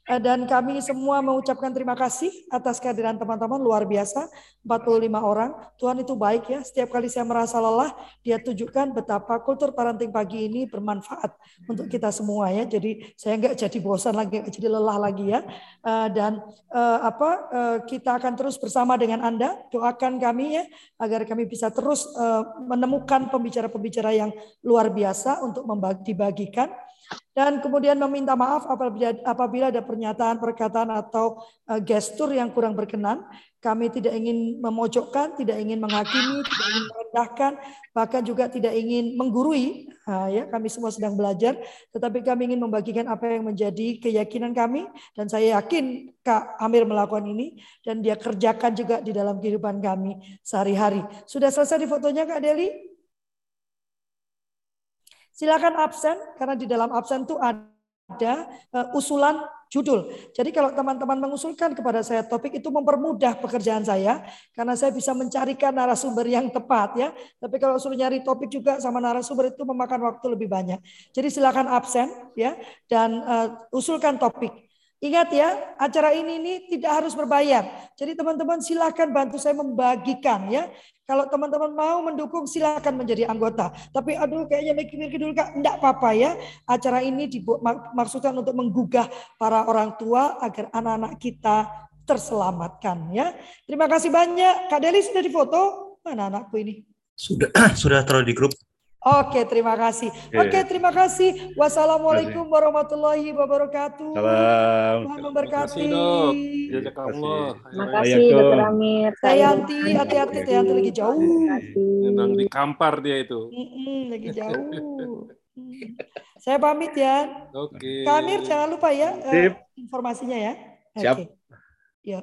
A: Eh, dan kami semua mengucapkan terima kasih atas kehadiran teman-teman luar biasa 45 orang. Tuhan itu baik ya. Setiap kali saya merasa lelah, dia tunjukkan betapa kultur parenting pagi ini bermanfaat untuk kita semua ya. Jadi saya nggak jadi bosan lagi, nggak jadi lelah lagi ya. Eh, dan eh, apa kita akan terus bersama dengan Anda. Doakan kami ya agar kami bisa terus menemukan pembicara-pembicara yang luar biasa untuk dibagikan dan kemudian meminta maaf apabila, apabila ada pernyataan, perkataan atau uh, gestur yang kurang berkenan. Kami tidak ingin memojokkan, tidak ingin menghakimi, tidak ingin merendahkan, bahkan juga tidak ingin menggurui. Nah, ya, kami semua sedang belajar, tetapi kami ingin membagikan apa yang menjadi keyakinan kami. Dan saya yakin Kak Amir melakukan ini dan dia kerjakan juga di dalam kehidupan kami sehari-hari. Sudah selesai di fotonya Kak Deli? Silakan absen karena di dalam absen itu ada uh, usulan judul. Jadi kalau teman-teman mengusulkan kepada saya topik itu mempermudah pekerjaan saya karena saya bisa mencarikan narasumber yang tepat ya. Tapi kalau suruh nyari topik juga sama narasumber itu memakan waktu lebih banyak. Jadi silakan absen ya dan uh, usulkan topik. Ingat ya, acara ini ini tidak harus berbayar. Jadi teman-teman silakan bantu saya membagikan ya. Kalau teman-teman mau mendukung silakan menjadi anggota. Tapi aduh kayaknya mikir-mikir dulu Kak, enggak apa-apa ya. Acara ini dimaksudkan untuk menggugah para orang tua agar anak-anak kita terselamatkan ya. Terima kasih banyak. Kak Deli sudah difoto? Mana anakku ini?
E: Sudah sudah taruh di grup.
A: Oke, terima kasih. Oke, terima kasih. Wassalamualaikum warahmatullahi wabarakatuh.
B: Salam.
A: Tuhan memberkati.
C: Terima kasih.
D: Terima kasih, Dokter Amir.
A: Tayanti, hati-hati Tayanti lagi jauh.
C: Memang di kampar dia itu.
A: Mm-mm, lagi jauh. Saya pamit ya.
C: Oke.
A: Kamir jangan lupa ya uh,
B: Sip.
A: informasinya ya.
B: Siap.
A: Oke. Ya.